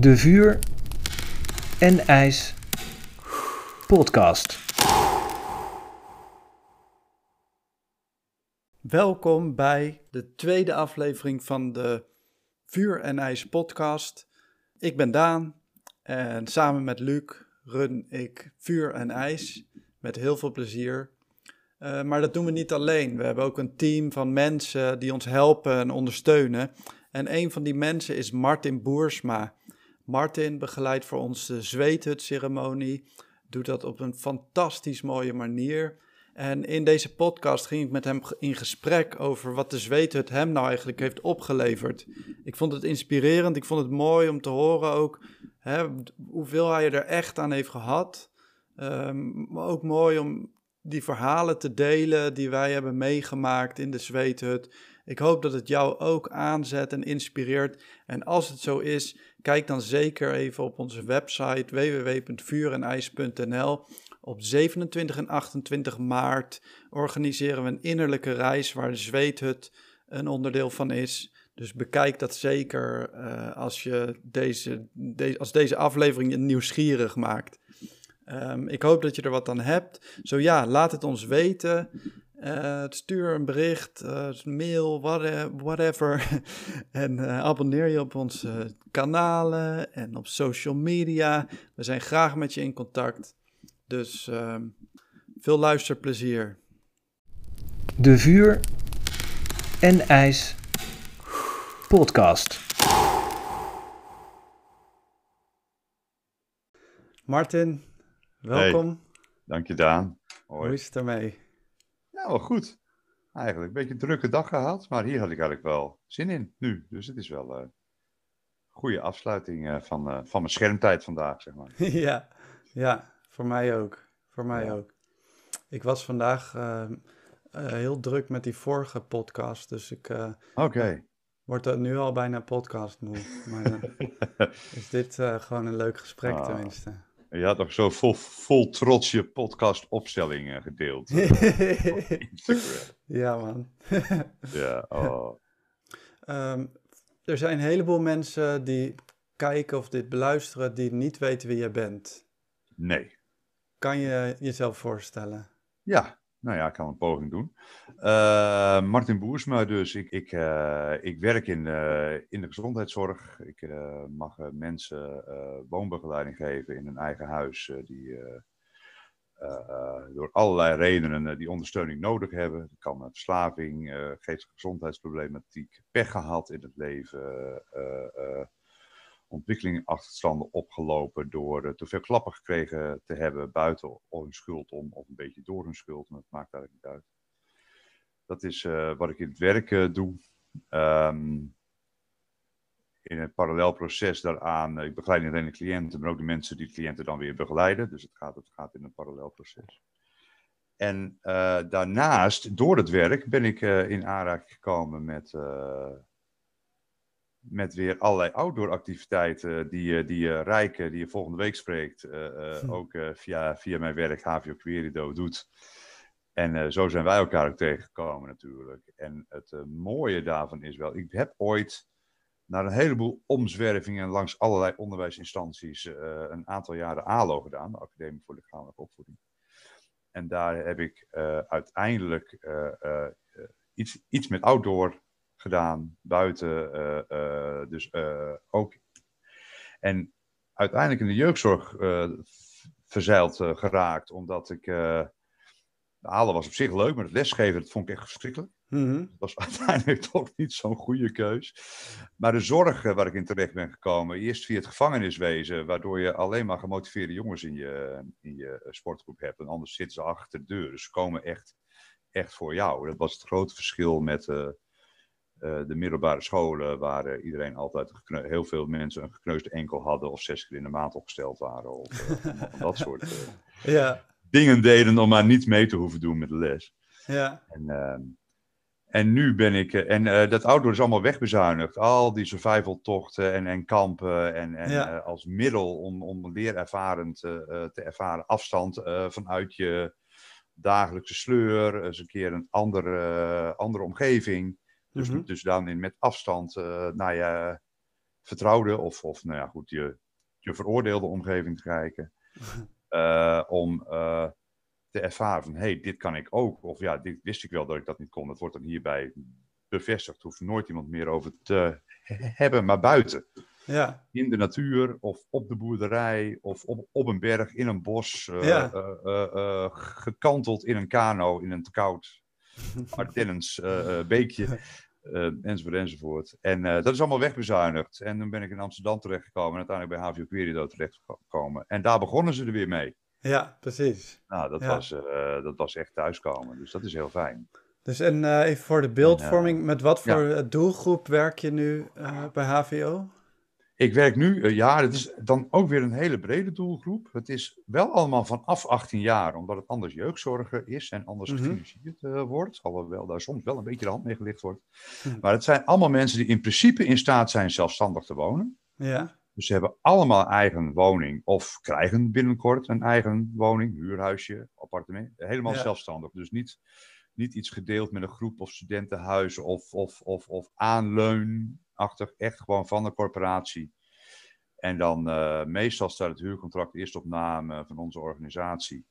De Vuur en IJs podcast. Welkom bij de tweede aflevering van de Vuur en IJs podcast. Ik ben Daan en samen met Luc run ik Vuur en IJs met heel veel plezier. Uh, maar dat doen we niet alleen. We hebben ook een team van mensen die ons helpen en ondersteunen. En een van die mensen is Martin Boersma. Martin begeleidt voor ons de zweethutceremonie, doet dat op een fantastisch mooie manier. En in deze podcast ging ik met hem in gesprek over wat de zweethut hem nou eigenlijk heeft opgeleverd. Ik vond het inspirerend, ik vond het mooi om te horen ook hè, hoeveel hij er echt aan heeft gehad. Um, maar ook mooi om die verhalen te delen die wij hebben meegemaakt in de zweethut. Ik hoop dat het jou ook aanzet en inspireert. En als het zo is, kijk dan zeker even op onze website www.vuurenijs.nl. Op 27 en 28 maart organiseren we een innerlijke reis waar de zweethut een onderdeel van is. Dus bekijk dat zeker uh, als, je deze, de, als deze aflevering je nieuwsgierig maakt. Um, ik hoop dat je er wat aan hebt. Zo ja, laat het ons weten. Uh, stuur een bericht, uh, mail, whatever. en uh, abonneer je op onze kanalen en op social media. We zijn graag met je in contact. Dus ehm, veel luisterplezier. De Vuur en IJs podcast. Martin, welkom. Hey, dank je Daan. Hoi. Hoe is het ermee? Ja, wel goed. Eigenlijk een beetje een drukke dag gehad, maar hier had ik eigenlijk wel zin in nu. Dus het is wel een goede afsluiting van, van mijn schermtijd vandaag, zeg maar. ja, ja, voor mij ook. Voor mij ook. Ik was vandaag uh, uh, heel druk met die vorige podcast, dus ik uh, okay. word er nu al bijna podcast moe. Maar is dit gewoon een leuk gesprek ah. tenminste. Je had nog zo vol, vol trots je podcast opstellingen gedeeld. ja, man. ja, oh. Um, er zijn een heleboel mensen die kijken of dit beluisteren die niet weten wie je bent. Nee. Kan je jezelf voorstellen? Ja, nou ja, ik kan een poging doen. Uh, Martin Boersma dus. Ik, ik, uh, ik werk in, uh, in de gezondheidszorg. Ik mag mensen woonbegeleiding geven in een eigen huis die door allerlei redenen die ondersteuning nodig hebben. Dat kan verslaving, geestelijke gezondheidsproblematiek, pech gehad in het leven, ontwikkelingachterstanden opgelopen door uh, te veel klappen gekregen te hebben buiten hun schuld om of een beetje door hun schuld. Maar dat maakt eigenlijk niet uit. Dat is uh, wat ik in het werk uh, doe. Um, in een parallel proces daaraan, ik begeleid niet alleen de cliënten, maar ook de mensen die de cliënten dan weer begeleiden. Dus het gaat, het gaat in een parallel proces. En daarnaast, door het werk, ben ik in aanraking gekomen met met weer allerlei outdoor activiteiten die, je, die je Rijke, die je volgende week spreekt, uh, hm. ook uh, via, via mijn werk HVO Querido doet. En uh, zo zijn wij elkaar ook tegengekomen natuurlijk. En het mooie daarvan is wel, ik heb ooit naar een heleboel omzwervingen langs allerlei onderwijsinstanties een aantal jaren ALO gedaan, de Academie voor Lichamelijke Opvoeding. En daar heb ik uiteindelijk iets, iets met outdoor gedaan, buiten. Uh, uh, dus uh, ook. En uiteindelijk in de jeugdzorg verzeild geraakt, omdat ik. de halen was op zich leuk, maar het lesgeven dat vond ik echt verschrikkelijk. Mm Dat was uiteindelijk toch niet zo'n goede keus. Maar de zorg waar ik in terecht ben gekomen, eerst via het gevangeniswezen, waardoor je alleen maar gemotiveerde jongens in je, in je sportgroep hebt. En anders zitten ze achter de deur. Dus ze komen echt, echt voor jou. Dat was het grote verschil met uh, de middelbare scholen waar uh, iedereen altijd heel veel mensen een gekneusde enkel hadden of zes keer in de maand opgesteld waren. Of uh, dat soort ja. dingen deden om maar niet mee te hoeven doen met de les. Ja. En, ehm, en nu ben ik, en dat outdoor is allemaal wegbezuinigd. Al die survivaltochten en, en kampen en, en ja. als middel om, om leerervarend te ervaren afstand vanuit je dagelijkse sleur, eens een keer een andere, andere omgeving. Dus, mm -hmm. dus dan in, met afstand uh, naar, je, vertrouwde of, of nou ja, goed, je, je veroordeelde omgeving te kijken. Eh, om eh, te ervaren van, hé, hey, dit kan ik ook. Of ja, dit wist ik wel dat ik dat niet kon. Dat wordt dan hierbij bevestigd. Hoeft nooit iemand meer over te hebben, maar buiten. Ja. In de natuur of op de boerderij of op, op een berg, in een bos. eh, Ja. eh, eh, eh, gekanteld in een kano, in een te koud Ardennens eh, eh, beekje. eh, enzovoort, enzovoort. En dat is allemaal wegbezuinigd. En toen ben ik in Amsterdam terechtgekomen en uiteindelijk bij HVO Querido terechtgekomen. En daar begonnen ze er weer mee. Ja, precies. Nou, dat, Ja. was, dat was echt thuiskomen. Dus dat is heel fijn. Dus en even voor de beeldvorming, met wat voor doelgroep werk je nu bij HVO? Ik werk nu, eh, ja, het is dan ook weer een hele brede doelgroep. Het is wel allemaal vanaf 18 jaar, omdat het anders jeugdzorger is en anders Mhm. gefinancierd eh, wordt. Alhoewel daar soms wel een beetje de hand mee gelicht wordt. Mhm. Maar het zijn allemaal mensen die in principe in staat zijn zelfstandig te wonen. Ja, Dus ze hebben allemaal eigen woning of krijgen binnenkort een eigen woning, huurhuisje, appartement. Helemaal Ja. zelfstandig. Dus niet, niet iets gedeeld met een groep of studentenhuizen of, of, of, of aanleunachtig. Echt gewoon van de corporatie. En dan eh, meestal staat het huurcontract eerst op naam van onze organisatie.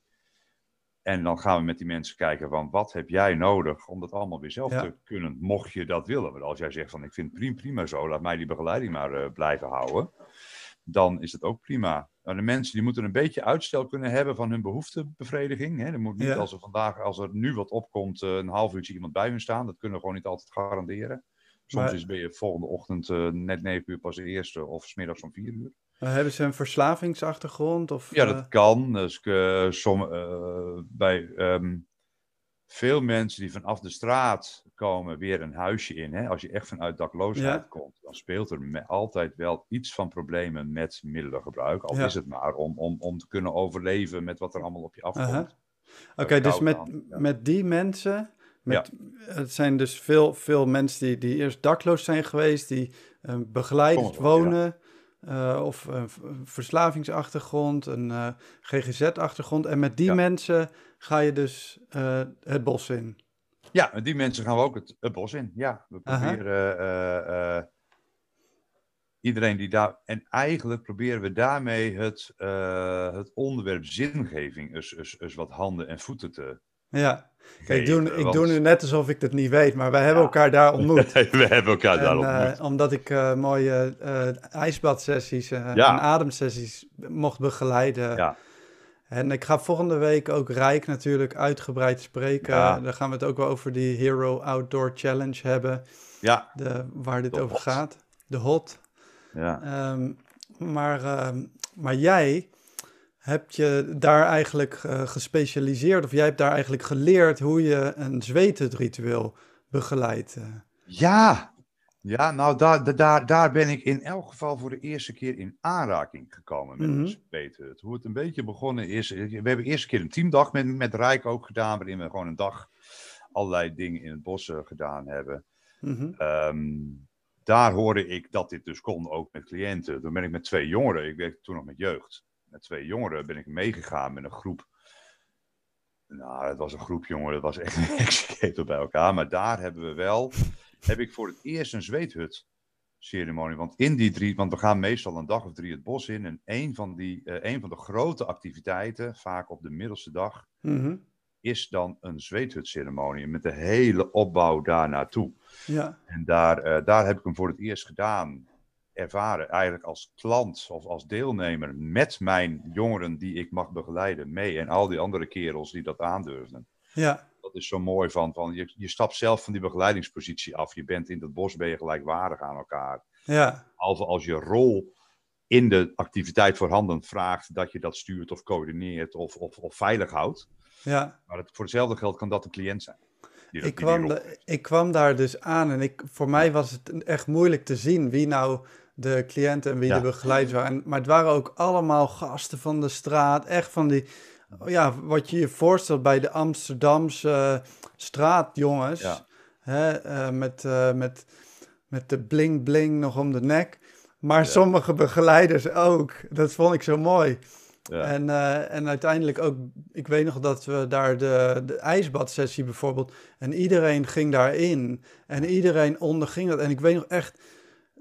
En dan gaan we met die mensen kijken van wat heb jij nodig om dat allemaal weer zelf Ja. te kunnen, mocht je dat willen. Want als jij zegt van ik vind het prima, prima zo, laat mij die begeleiding maar eh, blijven houden. Dan is dat ook prima. Maar de mensen die moeten een beetje uitstel kunnen hebben van hun behoeftebevrediging. Hè. Er moet niet Ja. als er vandaag, als er nu wat opkomt, eh, een half uurtje iemand bij hun staan. Dat kunnen we gewoon niet altijd garanderen. Soms Maar- is ben je volgende ochtend eh, net negen uur pas de eerste of smiddags om vier uur. Hebben ze een verslavingsachtergrond? Of, Ja, eh, dat kan. Dus, eh, som, eh, bij ehm, veel mensen die vanaf de straat komen weer een huisje in. Hè? Als je echt vanuit dakloosheid Ja. komt, dan speelt er me- altijd wel iets van problemen met middelengebruik. Al Ja. is het maar om, om, om te kunnen overleven met wat er allemaal op je afkomt. Oké, dus met, ja. met die mensen, met, het zijn dus veel, veel mensen die, die eerst dakloos zijn geweest, die eh, begeleid wonen, eh, of een verslavingsachtergrond, een eh, GGZ-achtergrond. En met die Ja. mensen ga je dus eh, het bos in. Ja, met die mensen gaan we ook het, het bos in. Ja, we proberen iedereen die daar. En eigenlijk proberen we daarmee het, het onderwerp zingeving eens, eens, eens wat handen en voeten te. Ja, ik, doe, ik want- doe nu net alsof ik het niet weet, maar wij hebben Ja. elkaar daar ontmoet. we hebben elkaar daar En, eh, ontmoet. omdat ik eh, mooie eh ijsbadsessies Ja. en ademsessies mocht begeleiden. Ja. En ik ga volgende week ook Rijk natuurlijk uitgebreid spreken. Ja. Dan gaan we het ook wel over die Hero Outdoor Challenge hebben, Ja, de, waar dit De over hot. gaat. De hot. ja. Ehm, maar, ehm, maar jij hebt je daar eigenlijk eh, gespecialiseerd, of jij hebt daar eigenlijk geleerd hoe je een zweetritueel begeleidt. eh. ja. Ja, nou daar, da- daar, daar ben ik in elk geval voor de eerste keer in aanraking gekomen met een zweethut. Hoe het een beetje begonnen is. eh, We hebben de eerste keer een teamdag met, met Rijk ook gedaan, waarin we gewoon een dag allerlei dingen in het bos gedaan hebben. Mhm. Ehm, daar hoorde ik dat dit dus kon, ook met cliënten. Toen ben ik met twee jongeren, ik werkte toen nog met jeugd, met twee jongeren ben ik meegegaan met een groep. Nou, het was een groep jongeren, dat was echt een bij elkaar. Maar daar hebben we wel, heb ik voor het eerst een zweethut ceremonie. Want in die drie, want we gaan meestal een dag of drie het bos in. En een van, die, een van de grote activiteiten, vaak op de middelste dag, Mhm. is dan een zweethutceremonie. Met de hele opbouw daar naartoe. Ja, En daar, eh, daar heb ik hem voor het eerst gedaan. Ervaren eigenlijk als klant of als deelnemer met mijn jongeren die ik mag begeleiden mee. En al die andere kerels die dat aandurfden. ja, Dat is zo mooi van, van je, je stapt zelf van die begeleidingspositie af. Je bent in het bos, ben je gelijkwaardig aan elkaar. ja, Behalve als je rol in de activiteit voorhanden vraagt dat je dat stuurt of coördineert of, of, of veilig houdt. ja. Maar het, voor hetzelfde geld kan dat een cliënt zijn. die dat- Ik kwam, de- ik kwam daar dus aan en ik, voor mij was het echt moeilijk te zien wie nou de cliënten en wie Ja. de begeleiders waren. En, maar het waren ook allemaal gasten van de straat, echt van die, ja, wat je je voorstelt bij de Amsterdamse eh, straatjongens. Ja. Hè, eh, met, eh, met, met de bling bling nog om de nek. Maar sommige begeleiders ook. Dat vond ik zo mooi. Ja. En, en uiteindelijk ook, ik weet nog dat we daar de, de ijsbadsessie bijvoorbeeld, en iedereen ging daarin en iedereen onderging dat. En ik weet nog echt,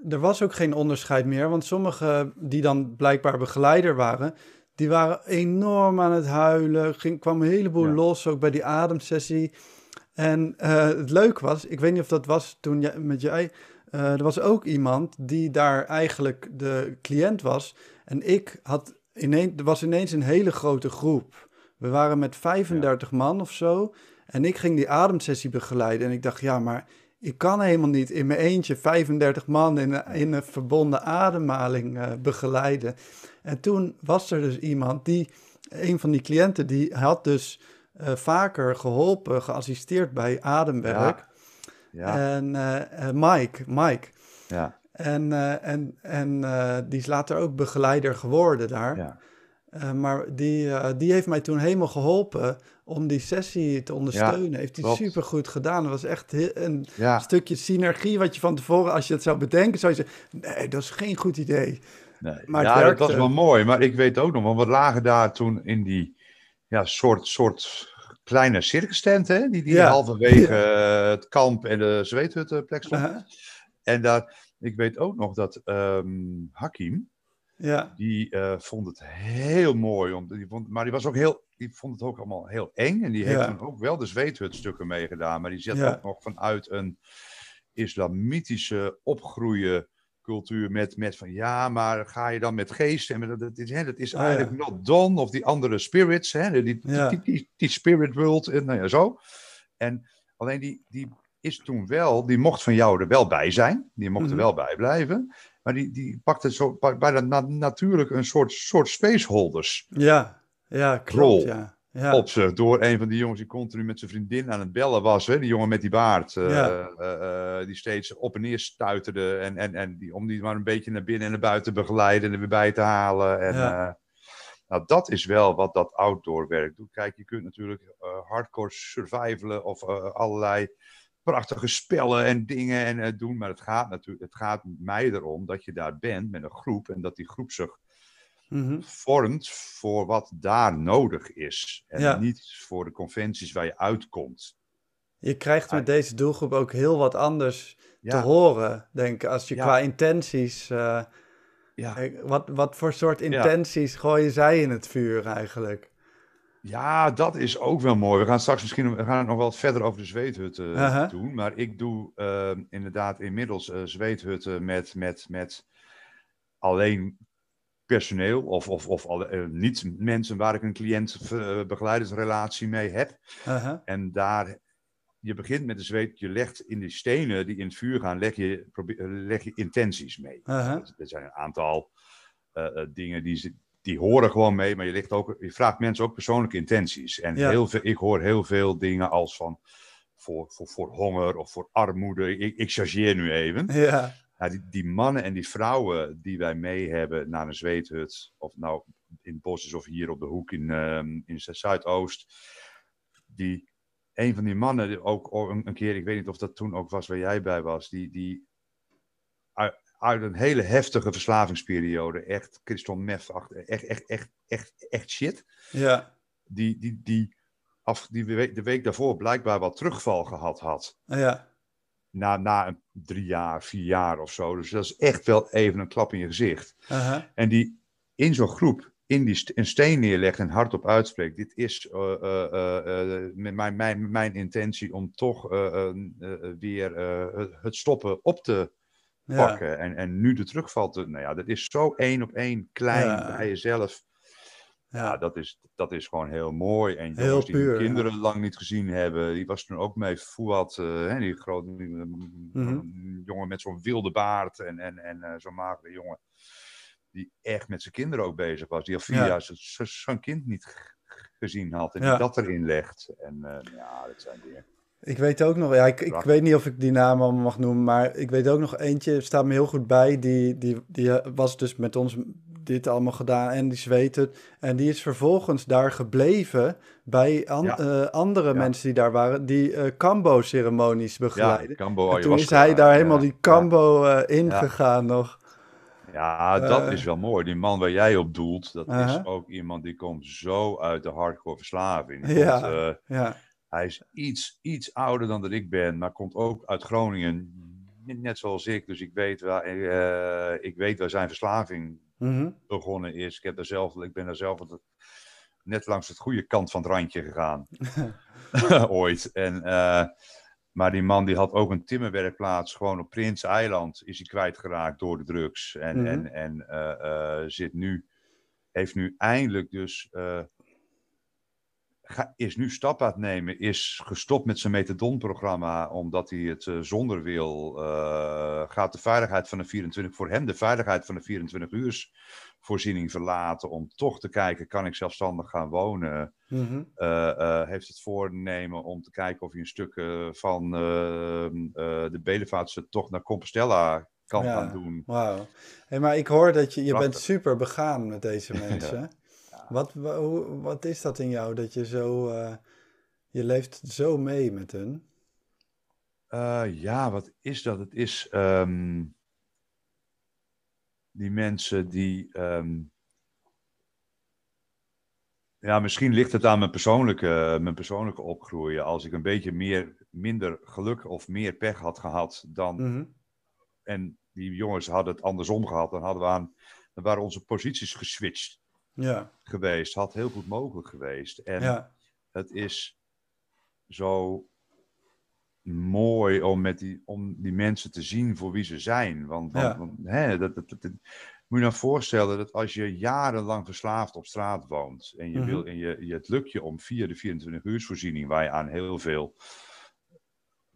er was ook geen onderscheid meer, want sommigen die dan blijkbaar begeleider waren, die waren enorm aan het huilen. Ging, kwam een heleboel Ja. los, ook bij die ademsessie. En eh, het leuke was, ik weet niet of dat was toen jij, met jij, eh, er was ook iemand die daar eigenlijk de cliënt was. En ik had ineens, er was ineens een hele grote groep. We waren met 35 man of zo. En ik ging die ademsessie begeleiden. En ik dacht, ja, maar ik kan helemaal niet in mijn eentje 35 man in een, in een verbonden ademhaling eh, begeleiden. En toen was er dus iemand die, een van die cliënten, die had dus eh, vaker geholpen, geassisteerd bij ademwerk. Ja, En eh, Mike, Mike. ja, En, en, en die is later ook begeleider geworden daar. ja. Eh, maar die, eh, die heeft mij toen helemaal geholpen om die sessie te ondersteunen. heeft hij super goed gedaan. Dat was echt een ja. stukje synergie wat je van tevoren, als je het zou bedenken, zou je zeggen: nee, dat is geen goed idee. Nee. Maar ja, dat werkte. was wel mooi. Maar ik weet ook nog, want we lagen daar toen in die ja, soort, soort kleine circus tent, hè? Die, die Ja. halverwege het kamp en de zweethuttenplek stond. Uh-huh. En daar, ik weet ook nog dat ehm, Hakim, Ja, die eh, vond het heel mooi. Om, die vond, maar die, was ook heel, die vond het ook allemaal heel eng. En die heeft Ja. dan ook wel de zweethutstukken meegedaan. Maar die zet Ja. ook nog vanuit een islamitische opgroeien cultuur met, met van ja, maar ga je dan met geesten en met, dat, is, hè, dat is Ah, ja. eigenlijk not done of die andere spirits, hè, die, die, Ja. die, die, die spirit world, en nou ja, zo. En alleen die, die is toen wel, die mocht van jou er wel bij zijn, die mocht Mhm. er wel bij blijven, maar die, die pakte zo pak- bijna na- natuurlijk een soort, soort spaceholders ja, ja, klopt. Rol. Ja. Ja. op zich door een van die jongens die continu met zijn vriendin aan het bellen was. Hè? Die jongen met die baard. eh, Ja. eh, eh, die steeds op en neer stuiterde. En, en, en die, om die maar een beetje naar binnen en naar buiten te begeleiden en er weer bij te halen. En, Ja. nou, dat is wel wat dat outdoor werk doet. Kijk, je kunt natuurlijk hardcore survivalen of allerlei prachtige spellen en dingen en, eh, doen. Maar het gaat natuurlijk, het gaat mij erom dat je daar bent met een groep en dat die groep zich Mhm. vormt voor wat daar nodig is. En Ja. niet voor de conventies waar je uitkomt. Je krijgt met deze doelgroep ook heel wat anders te horen, denk ik. Als je Ja. qua intenties. eh, ja. eh, wat, wat voor soort intenties gooien zij in het vuur eigenlijk? Ja, dat is ook wel mooi. We gaan straks misschien we gaan het nog wel wat verder over de zweethutten eh, doen. Maar ik doe eh, inderdaad inmiddels eh, zweethutten met, met, met alleen personeel of, of, of alle, niet mensen waar ik een cliënt-begeleidersrelatie mee heb. En daar, je begint met de zweet, je legt in die stenen die in het vuur gaan, leg je, probeer, leg je intenties mee. Er zijn een aantal dingen die, ze- die horen gewoon mee, maar je, ligt ook, je vraagt mensen ook persoonlijke intenties. En Ja. heel veel, ik hoor heel veel dingen als van voor, voor, voor honger of voor armoede. Ik, ik chargeer nu even. Ja, die, die mannen en die vrouwen die wij mee hebben naar een zweethut, of het nou in het bos is of hier op de hoek in, ehm, in Zu- Zuidoost, die, een van die mannen, ook ook een, een keer, ik weet niet of dat toen ook was waar jij bij was, die, die uit, een hele heftige verslavingsperiode, echt crystal meth, echt, echt, echt, echt, echt shit, ja, die, die, die, af, die week, de week daarvoor blijkbaar wat terugval gehad had ja, na, na een drie jaar, vier jaar of zo. Dus dat is echt wel even een klap in je gezicht. uh-huh. En die in zo'n groep in die st- een steen neerlegt en hardop uitspreekt. Dit is met mijn, mijn, mijn intentie om toch weer het stoppen op te ja, pakken. En, en nu de terugval te... Nou ja, dat is zo één op één klein Ja. bij jezelf. Ja, dat is, dat is gewoon heel mooi. En Heel jongens die puur, kinderen lang niet gezien hebben, die was toen ook mee. Fouad, eh, die grote mm, Mhm. jongen met zo'n wilde baard en, en, en eh, zo'n magere jongen. Die echt met zijn kinderen ook bezig was. Die al vier Ja. jaar zijn kind niet gezien had. En die dat erin legt. En eh, ja, dat zijn dingen. Ik weet ook nog, ja, ik, ik weet niet of ik die naam allemaal mag noemen, maar ik weet ook nog eentje, staat me heel goed bij, die, die, die was dus met ons dit allemaal gedaan en die zweet het. En die is vervolgens daar gebleven bij an- Ja. eh, andere Ja. mensen die daar waren, die Cambo-ceremonies Ja, begeleiden. En toen is hij daar helemaal die Cambo eh, ingegaan nog. Ja, dat is wel mooi. Die man waar jij op doelt, dat is ook iemand die komt zo uit de hardcore verslaving. Ja. Ja, Hij is iets, iets ouder dan dat ik ben, maar komt ook uit Groningen. net zoals ik, dus ik weet waar, eh, ik weet waar zijn verslaving Mhm. begonnen is. Ik, heb daar zelf, ik ben daar zelf net langs het goede kant van het randje gegaan. Ooit. En, eh, maar die man die had ook een timmerwerkplaats gewoon op Prins Eiland. Is hij kwijtgeraakt door de drugs. En, Mhm. en, en eh, eh, zit nu, heeft nu eindelijk dus... ga- is nu stap aan het nemen, is gestopt met zijn methadonprogramma omdat hij het eh, zonder wil. eh, gaat de veiligheid van de 24, voor hem de veiligheid van de 24 uur voorziening verlaten om toch te kijken, kan ik zelfstandig gaan wonen? Mhm. Eh, heeft het voornemen om te kijken of hij een stuk van de Bedevaartse tocht naar Compostela kan Ja. gaan doen. Wauw. Hey, maar ik hoor dat je, je bent super begaan met deze mensen. Wat, hoe, wat is dat in jou dat je zo, eh, je leeft zo mee met hun? Eh, ja, wat is dat? Het is ehm, die mensen die. ehm, ja, misschien ligt het aan mijn persoonlijke, mijn persoonlijke opgroeien. Als ik een beetje meer, minder geluk of meer pech had gehad dan. Mhm. En die jongens hadden het andersom gehad, dan hadden we aan. Dan waren onze posities geswitcht Ja, geweest. Had heel goed mogelijk geweest. En ja, het is zo mooi om, met die, om die mensen te zien voor wie ze zijn. Want, want, Ja. want, hè, dat, dat, moet je nou voorstellen dat als je jarenlang verslaafd op straat woont en je, Mhm. wil, en je, je, het lukt je om via de 24 uursvoorziening, waar je aan heel veel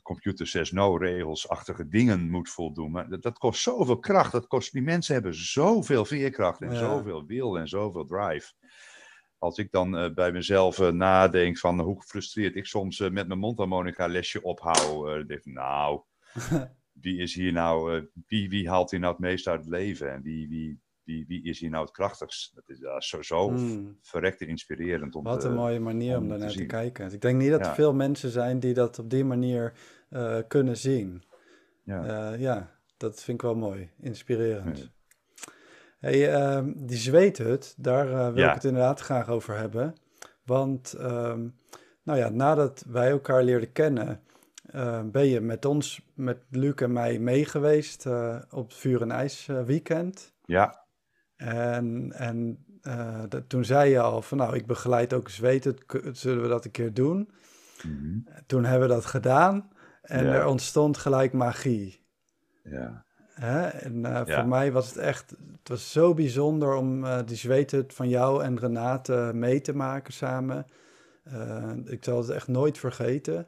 computer says no regels-achtige dingen moet voldoen. Maar dat, dat kost zoveel kracht. Dat kost, die mensen hebben zoveel veerkracht en Ja. zoveel wil en zoveel drive. Als ik dan eh, bij mezelf eh, nadenk van hoe gefrustreerd ik soms eh, met mijn mondharmonica lesje ophoud. denk nou, wie is hier nou, wie, wie haalt hier nou het meest uit het leven? En wie, wie, wie, wie is hier nou het krachtigst? Dat is ja, zo, zo Mm. verrekte inspirerend. Om Wat te- een mooie manier om om daarnaar te kijken. Dus ik denk niet dat er veel mensen zijn die dat op die manier eh, kunnen zien. Ja. Eh, ja, dat vind ik wel mooi. Inspirerend. Ja. Hey, ehm, die zweethut, daar eh, wil ik het inderdaad graag over hebben. Want, ehm, nou ja, nadat wij elkaar leerden kennen, eh, ben je met ons, met Luc en mij meegeweest eh, op het Vuur en IJs eh, weekend. ja, En, en eh, dat- toen zei je al van, nou, ik begeleid ook k- zullen we dat een keer doen? mhm, Toen hebben we dat gedaan en Ja. er ontstond gelijk magie. ja, Hè? En eh, Ja. voor mij was het echt, het was zo bijzonder om eh, die zweethut van jou en Renate mee te maken samen. Ik zal het echt nooit vergeten.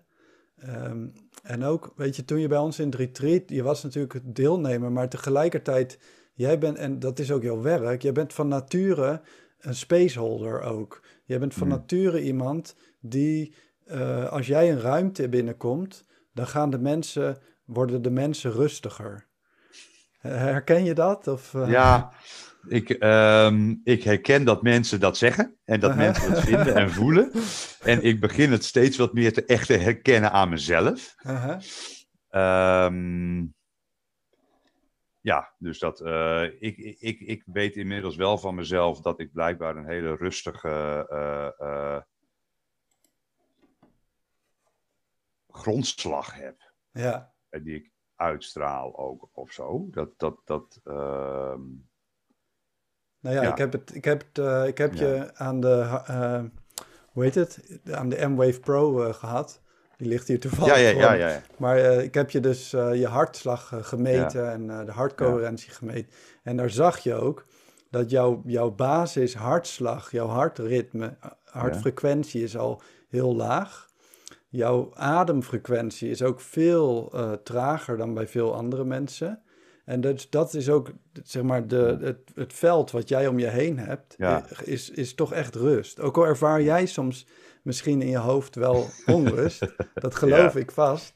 Ehm, en ook, weet je, toen je bij ons in het retreat, je was natuurlijk deelnemer, maar tegelijkertijd, jij bent, en dat is ook jouw werk, jij bent van nature een spaceholder ook. Jij bent van Hmm. nature iemand die, eh, als jij een ruimte binnenkomt, dan gaan de mensen, worden de mensen rustiger. Herken je dat? Of, eh, ja. Ik, ehm, ik herken dat mensen dat zeggen en dat mensen het vinden en voelen. En ik begin het steeds wat meer te echt herkennen aan mezelf. Ehm, ja, dus dat, eh, ik, ik, ik, weet inmiddels wel van mezelf dat ik blijkbaar een hele rustige eh, eh, grondslag heb. ja. En die ik uitstraal ook of zo. Dat, dat, dat, ehm, Nou ja, Ja. ik heb, het, ik heb, het, eh, ik heb Ja. je aan de, hoe heet het, aan de M-Wave Pro eh, gehad. Die ligt hier toevallig ja, ja, ja, ja. Maar eh, ik heb je dus eh, je hartslag eh, gemeten en de hartcoherentie gemeten. En daar zag je ook dat jouw, jouw basis hartslag, jouw hartritme, hartfrequentie is al heel laag. Jouw ademfrequentie is ook veel trager dan bij veel andere mensen. En dus dat is ook, zeg maar, de, het, het veld wat jij om je heen hebt, is, is toch echt rust. Ook al ervaar jij soms misschien in je hoofd wel onrust, dat geloof Ja. ik vast.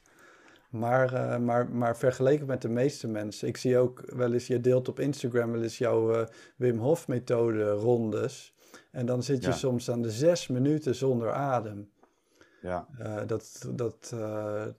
Maar, eh, maar, maar vergeleken met de meeste mensen, ik zie ook wel eens, je deelt op Instagram wel eens jouw eh, Wim Hof methode rondes. En dan zit je Ja. soms aan de zes minuten zonder adem. ja. Eh, dat, dat,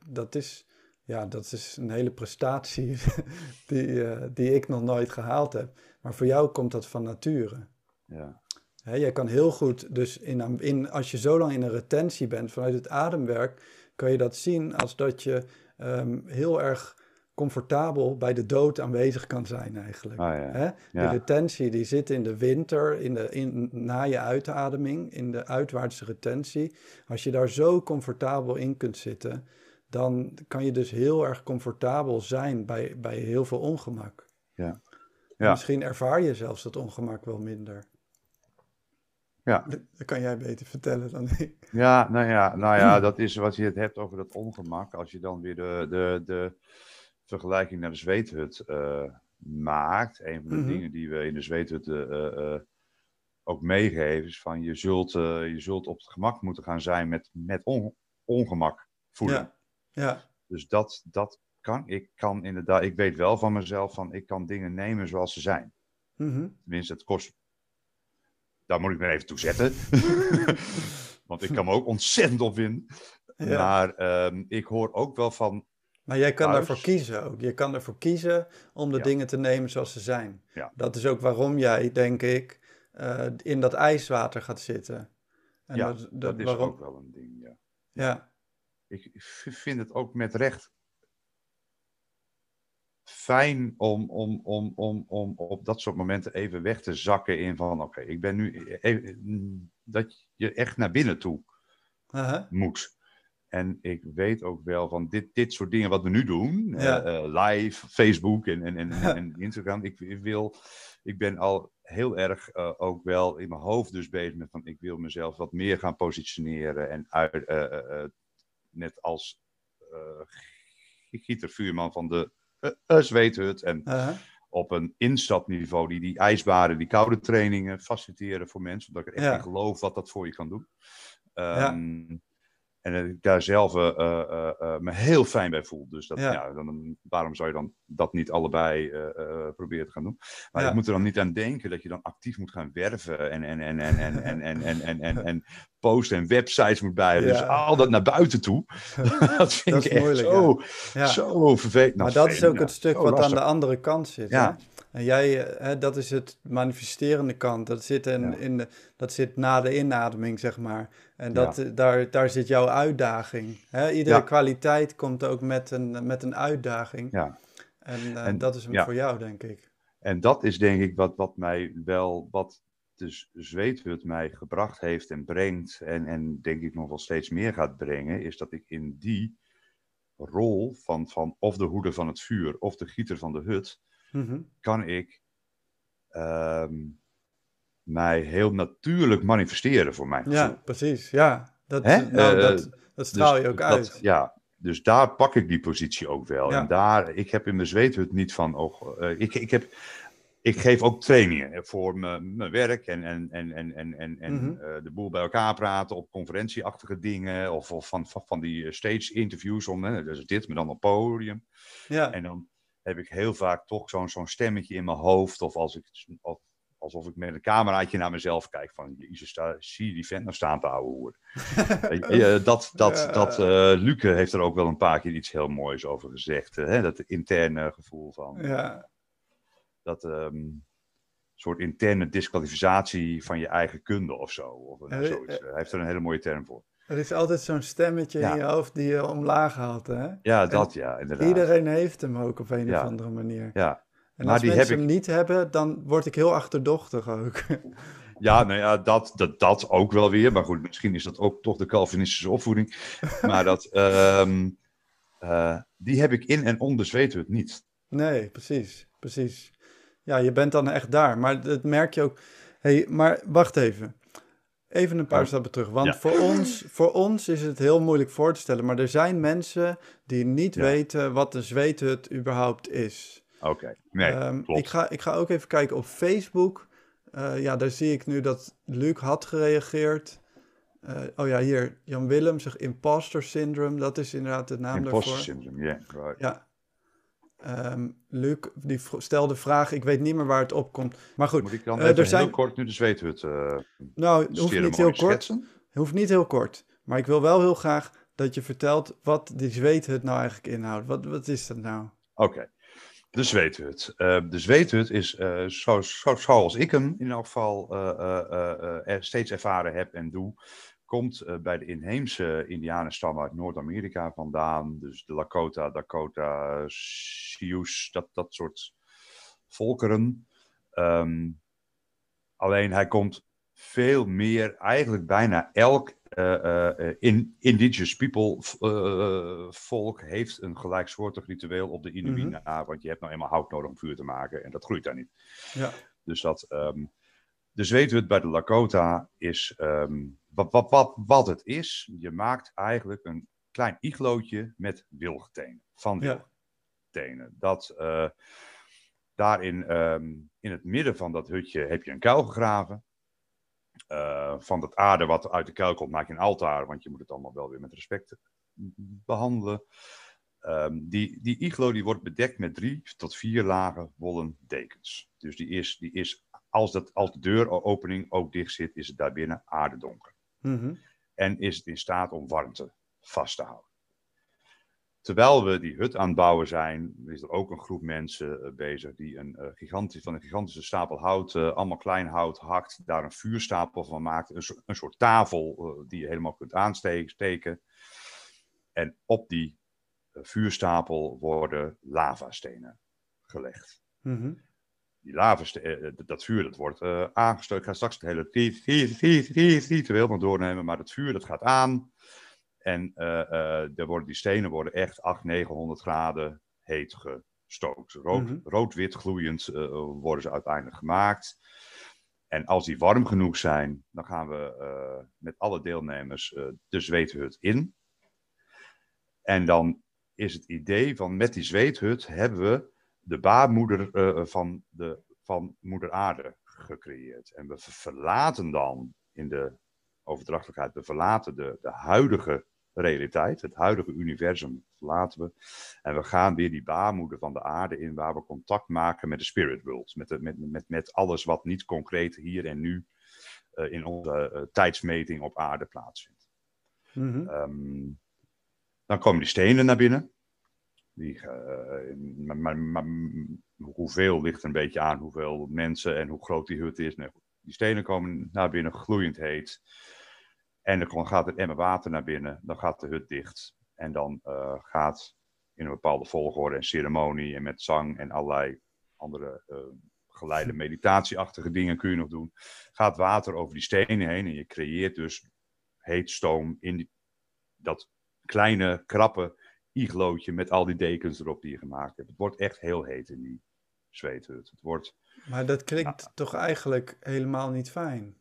dat, is, ja, dat is een hele prestatie die, die ik nog nooit gehaald heb. Maar voor jou komt dat van nature. ja. Hè, jij kan heel goed, dus in, in, als je zo lang in een retentie bent vanuit het ademwerk, kan je dat zien als dat je ehm, heel erg comfortabel bij de dood aanwezig kan zijn eigenlijk. Ja. Die Ja. retentie die zit in de winter, in de, in, na je uitademing, in de uitwaartse retentie. Als je daar zo comfortabel in kunt zitten, dan kan je dus heel erg comfortabel zijn bij, bij heel veel ongemak. Ja. Ja. Misschien ervaar je zelfs dat ongemak wel minder. Ja. Dat kan jij beter vertellen dan ik. Ja, nou ja, nou ja, dat is wat je het hebt over dat ongemak. Als je dan weer de, de, de vergelijking naar de zweethut eh, maakt. Een van de Mhm. dingen die we in de zweethut eh, eh, ook meegeven is van je zult, je zult op het gemak moeten gaan zijn met, met on- ongemak voelen. Ja, ja, Dus dat, dat kan, ik kan inderdaad, ik weet wel van mezelf van ik kan dingen nemen zoals ze zijn. mhm. Tenminste, het kost. Daar moet ik me even toe zetten. Want ik kan me ook ontzettend opwinden. ja. Maar ehm, ik hoor ook wel van. Maar jij kan thuis. daarvoor kiezen ook. Je kan ervoor kiezen om de Ja. dingen te nemen zoals ze zijn. Ja. Dat is ook waarom jij, denk ik, eh, in dat ijswater gaat zitten. En ja, dat, dat, dat- is waarom, ook wel een ding. Ja. Ja, Ik vind het ook met recht fijn om, om, om, om, om op dat soort momenten even weg te zakken in van oké, ik ben nu even, dat je echt naar binnen toe aha, moet. En ik weet ook wel van dit, dit soort dingen wat we nu doen, Ja. eh, eh, live, Facebook en, en, en, en, Instagram. Ik, ik wil, ik ben al heel erg eh, ook wel in mijn hoofd dus bezig met van ik wil mezelf wat meer gaan positioneren en uit, net als Gieter Vuurman van de eh, eh, Zweethut en aha. op een instapniveau die die ijsbaren, die koude trainingen faciliteren voor mensen. Omdat ik er echt Ja. in geloof wat dat voor je kan doen. Ja. Ehm, En dat ik daar zelf eh, eh, eh, me heel fijn bij voel. Dus dat, Ja. ja. dan, waarom zou je dan dat niet allebei eh, eh, proberen te gaan doen? Maar Ja. ik moet er dan niet aan denken dat je dan actief moet gaan werven en, en, en, en, en, en, en, en, en, en, en posten en websites moet bij. Dus al dat naar buiten toe. dat vind Dat ik echt moeilijk, zo, Ja. zo vervelend. Nou, maar dat is ook het stuk wat aan de andere kant zit. Ja. Hè? En jij, eh, hè, dat is het manifesterende kant. Dat zit, in, in de, dat zit na de inademing, zeg maar. En dat, eh, daar, daar zit jouw uitdaging. Hè? Iedere Ja. kwaliteit komt ook met een, met een uitdaging. Ja. En, eh, En- dat is hem voor jou, denk ik. En dat is denk ik wat, wat mij wel, wat de zweethut mij gebracht heeft en brengt, en, en denk ik nog wel steeds meer gaat brengen, is dat ik in die rol van, van of de hoede van het vuur of de gieter van de hut, Mhm. kan ik ehm, mij heel natuurlijk manifesteren voor mijn Ja, precies. Ja, dat, nou, Eh, dat, dat straal Dus je ook dat- uit. Ja, dus daar pak ik die positie ook wel. Ja. En daar, ik heb in mijn zweethut niet van, oh, eh, ik, ik, heb, ik geef ook trainingen voor mijn, mijn werk en, en, en, en, en, en, en Mhm. eh, de boel bij elkaar praten op conferentieachtige dingen of, of van, van, van die stage interviews om, hè, dus dit, maar dan op podium. Ja, En dan heb ik heel vaak toch zo'n zo'n stemmetje in mijn hoofd of als ik, of, alsof ik met een cameraatje naar mezelf kijk van, jezus, zie je die vent nou staan te ouwe hoer. Eh, dat, dat, dat, eh, Luke heeft er ook wel een paar keer iets heel moois over gezegd. eh, hè? Dat interne gevoel van, ja, dat ehm, soort interne disqualificatie van je eigen kunde of zo. Of, zoiets. Hij heeft er een hele mooie term voor. er is altijd zo'n stemmetje Ja. in je hoofd die je omlaag haalt. Hè? Ja, dat ja, inderdaad. Iedereen heeft hem ook op een of andere manier. Ja. En Maar als die mensen heb hem niet hebben, dan word ik heel achterdochtig ook. Ja, nou ja, dat, dat, dat ook wel weer. Maar goed, misschien is dat ook toch de Calvinistische opvoeding. Maar dat, ehm, eh, die heb ik in en om de zweethut niet. nee, precies, precies. Ja, je bent dan echt daar. Maar dat merk je ook. hey, maar wacht even. Even een paar Oh. stappen terug. Want Ja. voor, ons, voor ons is het heel moeilijk voor te stellen. Maar er zijn mensen die niet Ja. weten wat een zweethut überhaupt is. Oké, nee, Ehm, klopt. ik, ga, ik ga ook even kijken op Facebook. Eh, ja, daar zie ik nu dat Luc had gereageerd. Eh, oh ja, hier, Jan Willem zegt imposter syndrome. Dat is inderdaad de naam Imposter daarvoor. syndrome, ja. right. Ja. Ehm, Luc, die stelde vraag. Ik weet niet meer waar het op komt. Maar goed, Moet ik dan eh, er zijn... heel kort nu de zweethut nou, het hoeft niet heel kort. Hoeft niet heel kort. Maar ik wil wel heel graag dat je vertelt wat die zweethut nou eigenlijk inhoudt. Wat, wat is dat nou? Oké. De zweethut. Eh, de zweethut is, zo, zoals ik hem in elk geval eh, steeds ervaren heb en doe, komt bij de inheemse Indianenstammen uit Noord-Amerika vandaan. Dus de Lakota, Dakota, Sioux, dat, dat soort volkeren. Ehm, alleen hij komt veel meer, eigenlijk bijna elk uh, in, indigenous people volk heeft een gelijksoortig ritueel op de Inuit. Mm Want je hebt nou eenmaal hout nodig om vuur te maken en dat groeit daar niet. Ja. Dus dat, um, dus weten we het bij de Lakota is, ehm, wat, wat, wat, wat het is, je maakt eigenlijk een klein iglootje met wilgetenen, van wilgetenen. Dat, uh, daarin, um, in het midden van dat hutje heb je een kuil gegraven. Uh, van dat aarde wat uit de kuil komt, maak je een altaar, want je moet het allemaal wel weer met respect behandelen. Um, die, die iglo die wordt bedekt met drie tot vier lagen wollen dekens. Dus die is, die is als, dat, als de deuropening ook dicht zit, is het daarbinnen aardedonker. Mm En is het in staat om warmte vast te houden. Terwijl we die hut aan het bouwen zijn, is er ook een groep mensen uh, bezig die een, uh, gigantisch, van een gigantische stapel hout, uh, allemaal klein hout hakt, daar een vuurstapel van maakt, een, so een soort tafel die je helemaal kunt aansteken. En op die vuurstapel worden lavastenen gelegd. Mm -hmm die lava, dat vuur dat wordt aangestoken. Ik ga straks het hele ritueel nog doornemen, maar het vuur dat gaat aan. En uh, uh, er worden, die stenen worden echt 800, 900 graden heet gestookt. Rood, mm -hmm. Rood-wit gloeiend worden ze uiteindelijk gemaakt. En als die warm genoeg zijn, dan gaan we met alle deelnemers de zweethut in. En dan is het idee van met die zweethut hebben we de baarmoeder uh, van, de, van moeder aarde gecreëerd. En we verlaten dan in de overdrachtelijkheid, we verlaten de, de huidige realiteit, het huidige universum verlaten we. En we gaan weer die baarmoeder van de aarde in, waar we contact maken met de spirit world. Met, de, met, met, met alles wat niet concreet hier en nu uh, in onze uh, tijdsmeting op aarde plaatsvindt. Mm -hmm. um, dan komen die stenen naar binnen. Die, uh, maar, maar, maar, hoeveel ligt een beetje aan hoeveel mensen en hoe groot die hut is. Nee, die stenen komen naar binnen, gloeiend heet. En dan gaat het emmer water naar binnen, dan gaat de hut dicht. En dan uh, gaat in een bepaalde volgorde en ceremonie en met zang en allerlei andere uh, geleide meditatieachtige dingen kun je nog doen. Gaat water over die stenen heen en je creëert dus heet stoom in die, dat kleine, krappe iglootje met al die dekens erop die je gemaakt hebt. Het wordt echt heel heet in die zweethut. Het wordt... Maar dat klinkt toch eigenlijk helemaal niet fijn?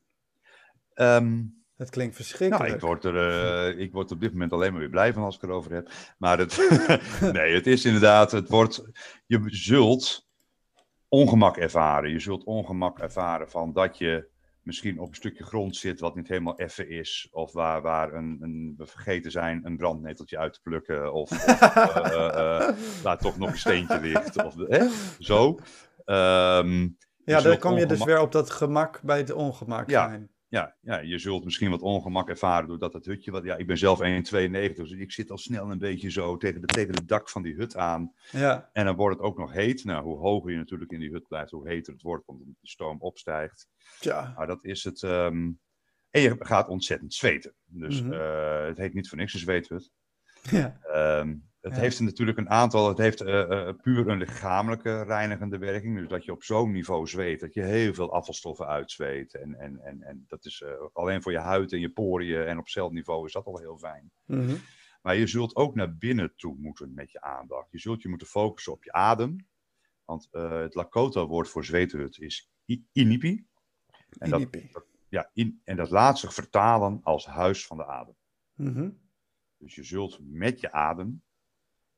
Um, dat klinkt verschrikkelijk. Nou, ik word, er, uh, ik word op dit moment alleen maar weer blij van als ik erover heb. Maar het, nee, het is inderdaad, het wordt, je zult ongemak ervaren. Je zult ongemak ervaren van dat je misschien op een stukje grond zit wat niet helemaal effen is. Of waar, waar een, een, we vergeten zijn een brandneteltje uit te plukken. Of, of uh, uh, waar toch nog een steentje ligt. Of, eh, zo. Um, ja, dan kom je dus weer op dat gemak bij het ongemak ja, zijn. Ja, ja, je zult misschien wat ongemak ervaren doordat het hutje... Wat, ja, ik ben zelf 1,92, dus ik zit al snel een beetje zo tegen, de, tegen het dak van die hut aan. Ja. En dan wordt het ook nog heet. Nou, hoe hoger je natuurlijk in die hut blijft, hoe heter het wordt, want de stoom opstijgt. Ja. Maar dat is het... Um, en je gaat ontzettend zweten. Dus Mhm. mm -hmm. uh, het heet niet voor niks een zweethut. Ja. Um, het Ja. heeft natuurlijk een aantal, het heeft uh, uh, puur een lichamelijke reinigende werking. Dus dat je op zo'n niveau zweet, dat je heel veel afvalstoffen uitzweet. En, en, en, en dat is uh, alleen voor je huid en je poriën en op celniveau is dat al heel fijn. Mm -hmm. Maar je zult ook naar binnen toe moeten met je aandacht. Je zult je moeten focussen op je adem. Want het Lakota-woord voor zweethut is inipi. En dat, ja, in, en dat laat zich vertalen als huis van de adem. Mm -hmm. Dus je zult met je adem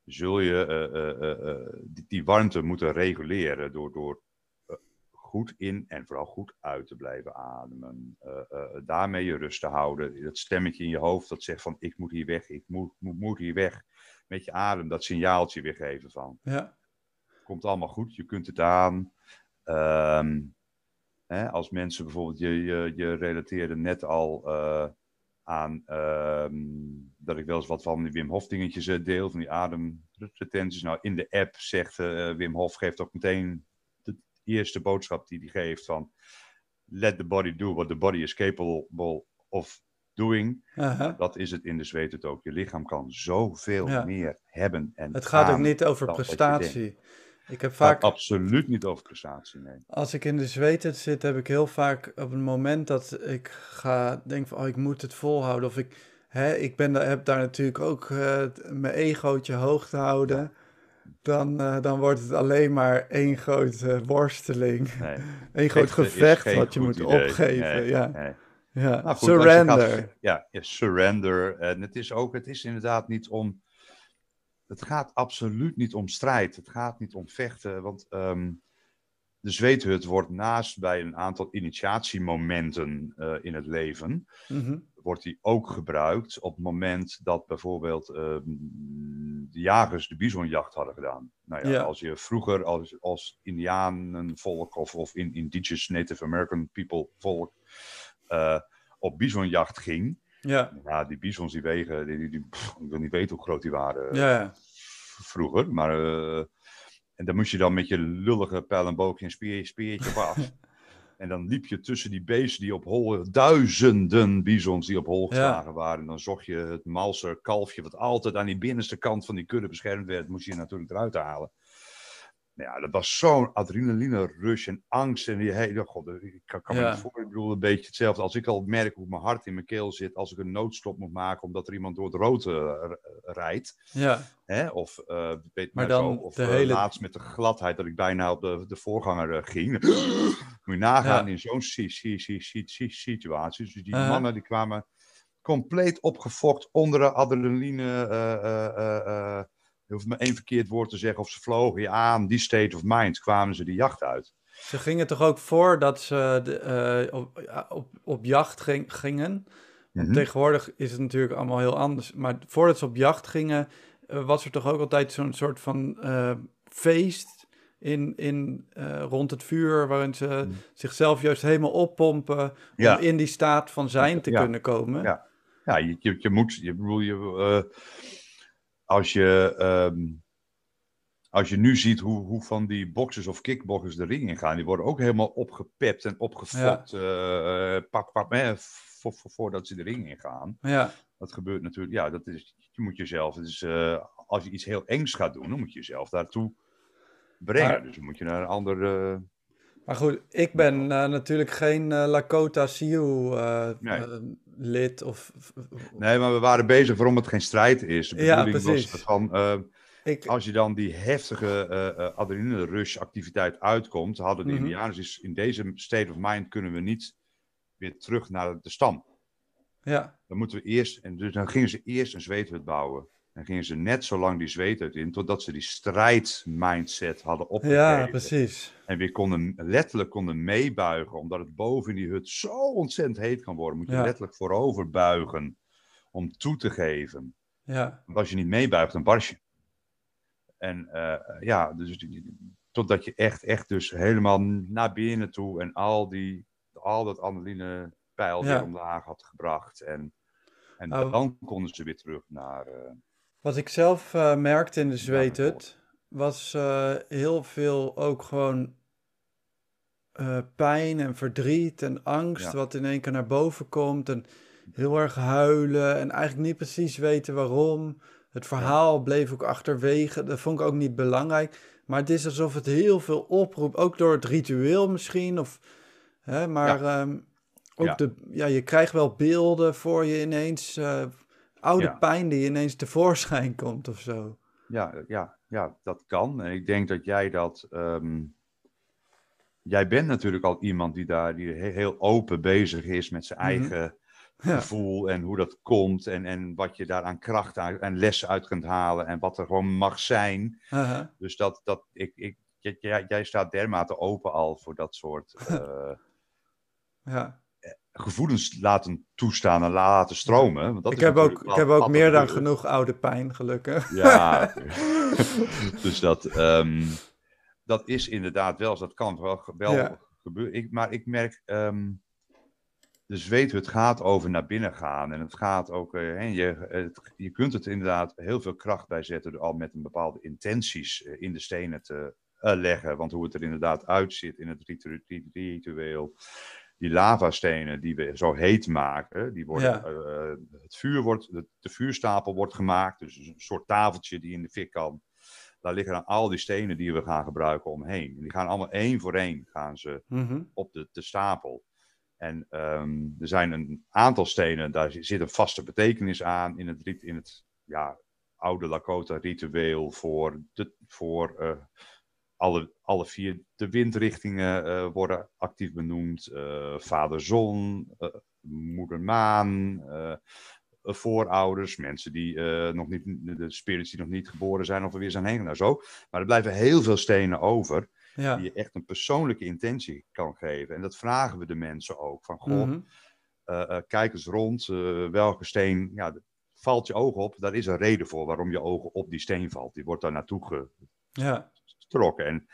zul je uh, uh, uh, die, die, warmte moeten reguleren door, door eh, goed in en vooral goed uit te blijven ademen. Eh, daarmee je rust te houden. Dat stemmetje in je hoofd dat zegt van ik moet hier weg, ik moet, moet, moet hier weg. Met je adem dat signaaltje weer geven van. Ja. Komt allemaal goed, je kunt het aan. Um, hè, als mensen bijvoorbeeld, je, je, je relateerde net al uh, aan um, dat ik wel eens wat van die Wim Hof dingetjes uh, deel, van die ademretenties. Nou, in de app zegt uh, Wim Hof, geeft ook meteen de eerste boodschap die hij geeft van let the body do what the body is capable of doing. Dat is het in de zweethut ook. Je lichaam kan zoveel Ja. meer hebben. En Het gaat ook niet over prestatie. Ik heb vaak, absoluut niet over prestatie, nee. als ik in de zweethut zit, heb ik heel vaak op het moment dat ik ga denken van, oh, ik moet het volhouden. Of ik, hè, ik ben, daar- heb daar natuurlijk ook eh, mijn egootje hoog te houden. Dan, eh, dan wordt het alleen maar één grote worsteling. nee. Één groot gevecht wat je moet idee. opgeven. Nee, ja. nee. Ja. Nou goed, Surrender. gaat- ja, surrender. En het is ook, het is inderdaad niet om. Het gaat absoluut niet om strijd. Het gaat niet om vechten. Want ehm, de zweethut wordt naast bij een aantal initiatiemomenten eh, in het leven. Mhm. Wordt die ook gebruikt op het moment dat bijvoorbeeld ehm, de jagers de bisonjacht hadden gedaan. Nou ja, Ja. als je vroeger als, als Indianenvolk of, of in Indigenous Native American People volk eh, op bisonjacht ging. Ja. Ja, die bisons die wegen, die, die, die- pff, ik wil niet weten hoe groot die waren Ja, vroeger. Maar, eh, en dan moest je dan met je lullige pijl en boogje een speer, speertje op af. en dan liep je tussen die beesten die op hol, duizenden bisons die op hol geslagen waren. En dan zocht je het malser kalfje, wat altijd aan die binnenste kant van die kudde beschermd werd, moest je natuurlijk eruit halen. Nou Ja, dat was zo'n adrenaline rush en angst. En die hele, god, ik kan, kan me Ja. niet voor. Ik bedoel, een beetje hetzelfde. Als ik al merk hoe mijn hart in mijn keel zit. als ik een noodstop moet maken. omdat er iemand door het rood eh, r- rijdt. ja. Hè? Of, eh, weet Maar maar dan zo, of de eh, hele- laatst met de gladheid dat ik bijna op de, de voorganger eh, ging. Moet je nagaan Ja. in zo'n si- si- si- si- si- situatie. Dus die mannen die kwamen compleet opgefokt onder de adrenaline. Je hoeft maar één verkeerd woord te zeggen of ze vlogen je aan. Die state of mind kwamen ze die jacht uit. Ze gingen toch ook voordat ze de, eh, op, op, op jacht ging- gingen. Mhm. tegenwoordig is het natuurlijk allemaal heel anders. Maar voordat ze op jacht gingen, eh, was er toch ook altijd zo'n soort van eh, feest in, in, rond het vuur. Waarin ze Mhm. zichzelf juist helemaal oppompen. Ja. Om in die staat van zijn te Ja. kunnen komen. Ja. Ja, je, je, je moet, je bedoel, je, als je, ehm, als je nu ziet hoe, hoe van die boxers of kickboxers de ring ingaan, die worden ook helemaal opgepept en opgefokt, eh, pak, pak, vo- vo- voordat ze de ring ingaan. ja. Dat gebeurt natuurlijk, ja, dat is, je moet jezelf, eh, als je iets heel engs gaat doen, dan moet je jezelf daartoe brengen. Maar- dus dan moet je naar een ander, eh, Maar goed, ik ben eh, natuurlijk geen eh, Lakota Sioux eh, Nee. lid of... nee, maar we waren bezig waarom het geen strijd is. De Ja, bedoeling precies. was van, Ik, als je dan die heftige adrenaline rush activiteit uitkomt, hadden de Mhm. Indianers is in deze state of mind kunnen we niet weer terug naar de stam. ja, Dan moeten we eerst, en dus dan gingen ze eerst een zweethut bouwen. Dan gingen ze net zo lang die zweethut in, totdat ze die strijdmindset hadden opgegeven. ja, precies. En weer konden, letterlijk konden meebuigen, omdat het boven in die hut zo ontzettend heet kan worden. Moet je Ja. letterlijk voorover buigen om toe te geven. Ja, Want als je niet meebuigt, dan barst je. En eh, ja, dus totdat je echt, echt dus helemaal naar binnen toe en al, die, al dat adrenaline pijl Ja. weer omlaag had gebracht. En, en Nou, dan konden ze weer terug naar... eh, Wat ik zelf eh, merkte in de zweethut, was eh, heel veel ook gewoon eh, pijn en verdriet en angst, Ja. wat in één keer naar boven komt. En heel erg huilen en eigenlijk niet precies weten waarom. Het verhaal bleef ook achterwege, dat vond ik ook niet belangrijk. Maar het is alsof het heel veel oproept, ook door het ritueel misschien. Of, hè, maar ehm, ook. De, ja, je krijgt wel beelden voor je ineens, oude Ja. pijn die ineens tevoorschijn komt of zo. Ja, ja, ja, dat kan. En ik denk dat jij dat. ehm, jij bent natuurlijk al iemand die daar die he- heel open bezig is met zijn Mhm. eigen Ja. gevoel en hoe dat komt en, en wat je daar aan kracht uit- en lessen uit kunt halen en wat er gewoon mag zijn. Dus dat, dat ik, ik, jij, jij staat dermate open al voor dat soort eh, ja. Gevoelens laten toestaan en laten stromen. Want dat Ik, is heb ook, ik heb ook meer er dan genoeg oude pijn, gelukkig. Ja, dus dat, ehm, dat is inderdaad wel, dat kan wel, ge- wel Ja. gebeuren. Ik, maar ik merk, ehm, de zweethut gaat over naar binnen gaan. En het gaat ook, hè, je, het- je kunt het inderdaad heel veel kracht bij zetten, door al met een bepaalde intenties eh, in de stenen te eh, leggen. Want hoe het er inderdaad uitziet in het ritu- ri- ritueel, die lavastenen die we zo heet maken, die worden, Ja. eh, het vuur wordt, de, de vuurstapel wordt gemaakt, dus een soort tafeltje die in de fik kan. Daar liggen dan al die stenen die we gaan gebruiken omheen. Die gaan allemaal één voor één gaan ze Mhm. op de, de stapel. En ehm, er zijn een aantal stenen, daar zit een vaste betekenis aan in het, in het ja, oude Lakota-ritueel voor, de, voor eh, alle, alle vier de windrichtingen eh, worden actief benoemd. Eh, vader zon, eh, moeder maan, voorouders, mensen die nog niet, de spirits die nog niet geboren zijn of er weer zijn heen en zo. Maar er blijven heel veel stenen over Ja. die je echt een persoonlijke intentie kan geven. En dat vragen we de mensen ook. Van, goh, Mhm. kijk eens rond, welke steen ja, valt je oog op? Daar is een reden voor waarom je ogen op die steen valt. Die wordt daar naartoe Ja. En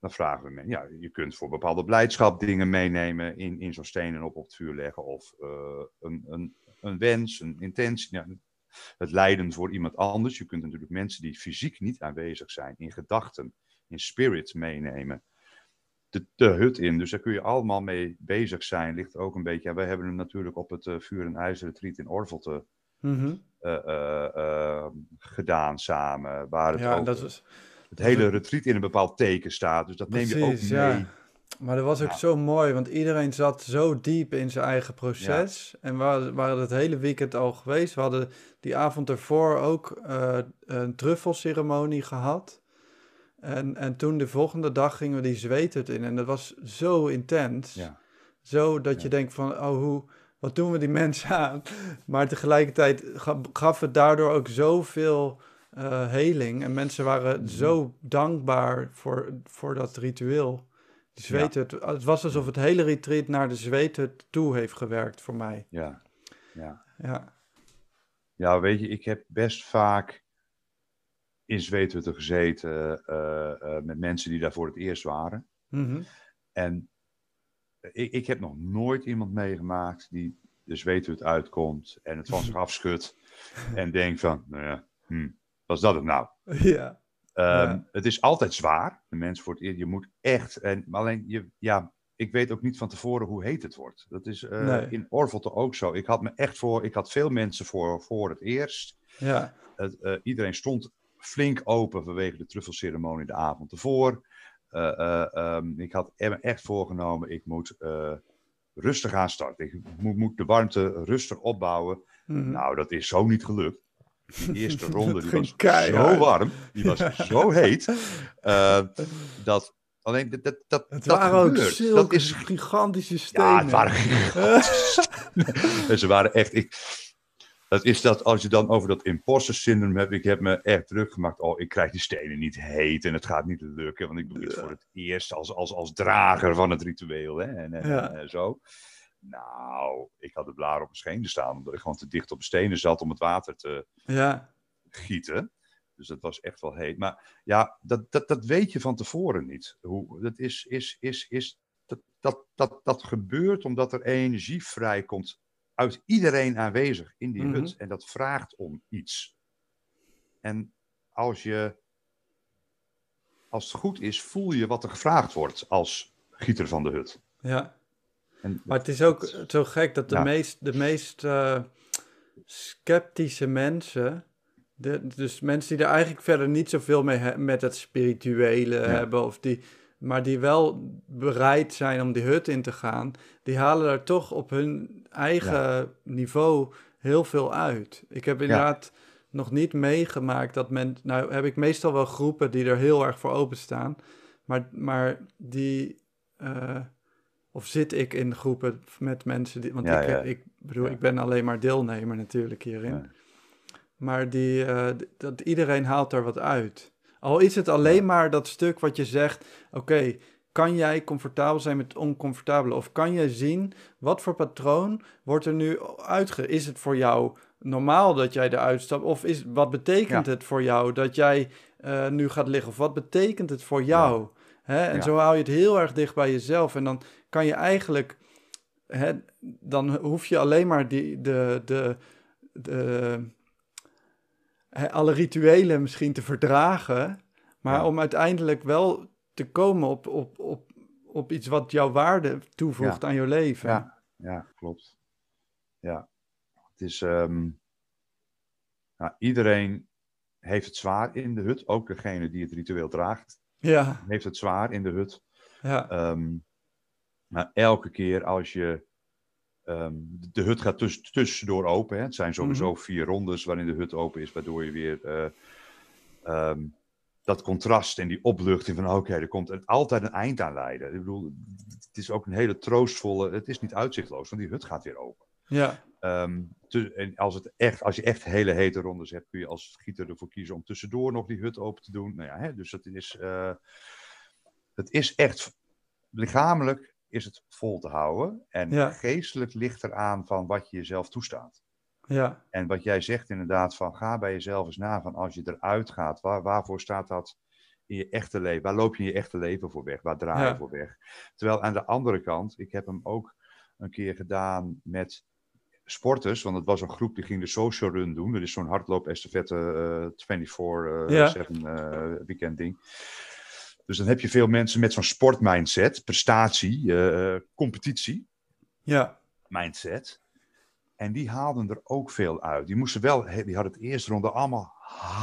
dan vragen we mensen, ja, je kunt voor bepaalde blijdschap dingen meenemen in, in zo'n steen en op op het vuur leggen. Of eh, een, een, een wens, een intentie. Ja, het lijden voor iemand anders. Je kunt natuurlijk mensen die fysiek niet aanwezig zijn, in gedachten, in spirit meenemen. De, de hut in. Dus daar kun je allemaal mee bezig zijn. Ligt ook een beetje. Ja, wij hebben hem natuurlijk op het eh, vuur en ijzer retreat in Orvelte Mhm. eh, gedaan samen. Waar het, Ja, dat is het hele retreat in een bepaald teken staat. Dus dat neem je ook mee. ja. Maar dat was ook Ja. zo mooi, want iedereen zat zo diep in zijn eigen proces. En we waren- het hele weekend al geweest. We hadden die avond ervoor ook eh, een truffelceremonie gehad. En, en toen de volgende dag gingen we die zweethut in. En dat was zo intens. Ja. Zo dat je denkt van, oh, hoe, wat doen we die mensen aan? Maar tegelijkertijd ga- gaf het daardoor ook zoveel eh heling. En mensen waren Mhm. zo dankbaar voor, voor dat ritueel. Zweethut, het was alsof het hele retreat naar de zweethut toe heeft gewerkt voor mij. Ja. Ja. Ja, ja, weet je, ik heb best vaak in zweethutten gezeten eh, eh, met mensen die daar voor het eerst waren. Mhm. En ik, ik heb nog nooit iemand meegemaakt die de zweethut uitkomt en het van zich afschudt en denkt van, nou ja, hm, was dat het nou? ja. Ehm, Ja. Het is altijd zwaar. De mens voor het eerst, je moet echt. En, maar alleen, je, ja, ik weet ook niet van tevoren hoe heet het wordt. Dat is eh, Nee. in Orvelte ook zo. Ik had me echt voor, ik had veel mensen voor, voor het eerst. ja. Het, eh, iedereen stond flink open vanwege de truffelceremonie de avond ervoor. Eh, eh, ehm, ik had me echt voorgenomen, ik moet rustig aan starten. Ik moet, moet de warmte rustig opbouwen. Mhm. Nou, dat is zo niet gelukt. Die eerste ronde die was keihard. zo warm, die was zo heet, eh, dat alleen dat, dat, dat, het dat waren ook zulke Dat is, gigantische stenen. ja, het waren gigantisch. en ze waren echt, ik, dat is dat als je dan over dat imposter syndroom hebt, ik heb me echt druk gemaakt, oh, ik krijg die stenen niet heet en het gaat niet lukken, want ik doe dit voor het eerst als, als, als drager van het ritueel, hè, en, en, Ja. en, zo. Nou, ik had de blaar op mijn schenen staan, omdat ik gewoon te dicht op de stenen zat om het water te, Ja, gieten. Dus dat was echt wel heet. Maar ja, dat, dat, dat weet je van tevoren niet. Hoe, dat, is, is, is, is, dat, dat, dat, dat gebeurt omdat er energie vrijkomt uit iedereen aanwezig in die Mhm. hut. En dat vraagt om iets. En als je, als het goed is, voel je wat er gevraagd wordt als gieter van de hut. ja. En, Maar het is ook zo gek dat de Ja. meest, de meest eh, sceptische mensen, de, dus mensen die er eigenlijk verder niet zoveel mee he- met het spirituele hebben, of die, maar die wel bereid zijn om die hut in te gaan, die halen er toch op hun eigen niveau heel veel uit. Ik heb inderdaad nog niet meegemaakt dat men, nou heb ik meestal wel groepen die er heel erg voor openstaan, maar, maar die... eh, of zit ik in groepen met mensen die. Want Ja, ik, ja. ik bedoel, ik ben alleen maar deelnemer natuurlijk hierin. Maar die, eh, dat iedereen haalt er wat uit. Al is het alleen maar dat stuk wat je zegt. Oké, kan jij comfortabel zijn met het oncomfortabele? Of kan je zien wat voor patroon wordt er nu uitge... Is het voor jou normaal dat jij eruit stapt? Of is, wat betekent Ja. het voor jou dat jij eh, nu gaat liggen? Of wat betekent het voor jou? Hè? En Ja. zo hou je het heel erg dicht bij jezelf. En dan kan je eigenlijk... Hè, dan hoef je alleen maar die, de, de, de, hè, alle rituelen misschien te verdragen. Maar Ja. om uiteindelijk wel te komen op, op, op, op iets wat jouw waarde toevoegt aan je leven. Ja, ja klopt. Ja, het is. ehm, nou, iedereen heeft het zwaar in de hut, ook degene die het ritueel draagt, ja, heeft het zwaar in de hut. ja, Ehm, maar elke keer als je. ehm, de- hut gaat tuss- tussendoor open. Hè. Het zijn sowieso Mhm. vier rondes waarin de hut open is, waardoor je weer. eh, ehm, dat contrast en die opluchting van oké, er komt altijd een eind aan leiden. Ik bedoel, het is ook een hele troostvolle. Het is niet uitzichtloos, want die hut gaat weer open. ja, Ehm, te- en als, het echt, als je echt hele hete rondes hebt, kun je als schieter ervoor kiezen om tussendoor nog die hut open te doen. Nou ja, hè, dus dat is, eh, het is echt, lichamelijk is het vol te houden. En Ja. geestelijk ligt eraan van wat je jezelf toestaat. ja, En wat jij zegt inderdaad, van ga bij jezelf eens na van als je eruit gaat, waar, waarvoor staat dat in je echte leven? Waar loop je in je echte leven voor weg? Waar draai je Ja. voor weg? Terwijl aan de andere kant, ik heb hem ook een keer gedaan met sporters, want het was een groep die ging de social run doen. Dat is zo'n hardloop estafette eh 24-7 Ja. eh, weekend ding. Dus dan heb je veel mensen met zo'n sportmindset, prestatie, eh, competitie ja, mindset. En die haalden er ook veel uit. Die moesten wel, die hadden het eerste ronde allemaal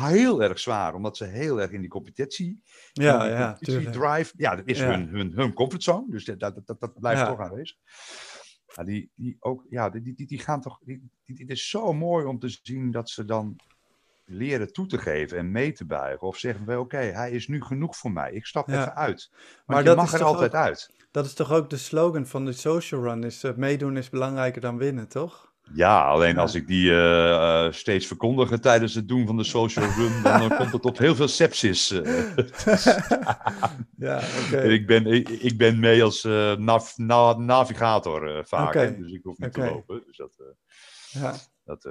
heel erg zwaar, omdat ze heel erg in die competitie, ja, die ja, competitie drive, ja, dat is Ja. hun, hun, hun comfortzone, dus dat, dat, dat, dat blijft Ja. toch aanwezig. Ja, die, die, ook, ja, die, die, die gaan toch, die, die, het is zo mooi om te zien dat ze dan leren toe te geven en mee te buigen. Of zeggen we, oké, hij is nu genoeg voor mij, ik stap Ja. even uit. Maar je dat mag er altijd ook- uit. Dat is toch ook de slogan van de social run, is eh, meedoen is belangrijker dan winnen, toch? Ja, alleen als ik die eh, eh, steeds verkondigen tijdens het doen van de social run, dan komt het op heel veel sepsis. eh. Ja, oké. En ik, ben, ik, ik ben mee als nav- na- navigator vaak, dus ik hoef niet te lopen. Dus dat, Ja. dat,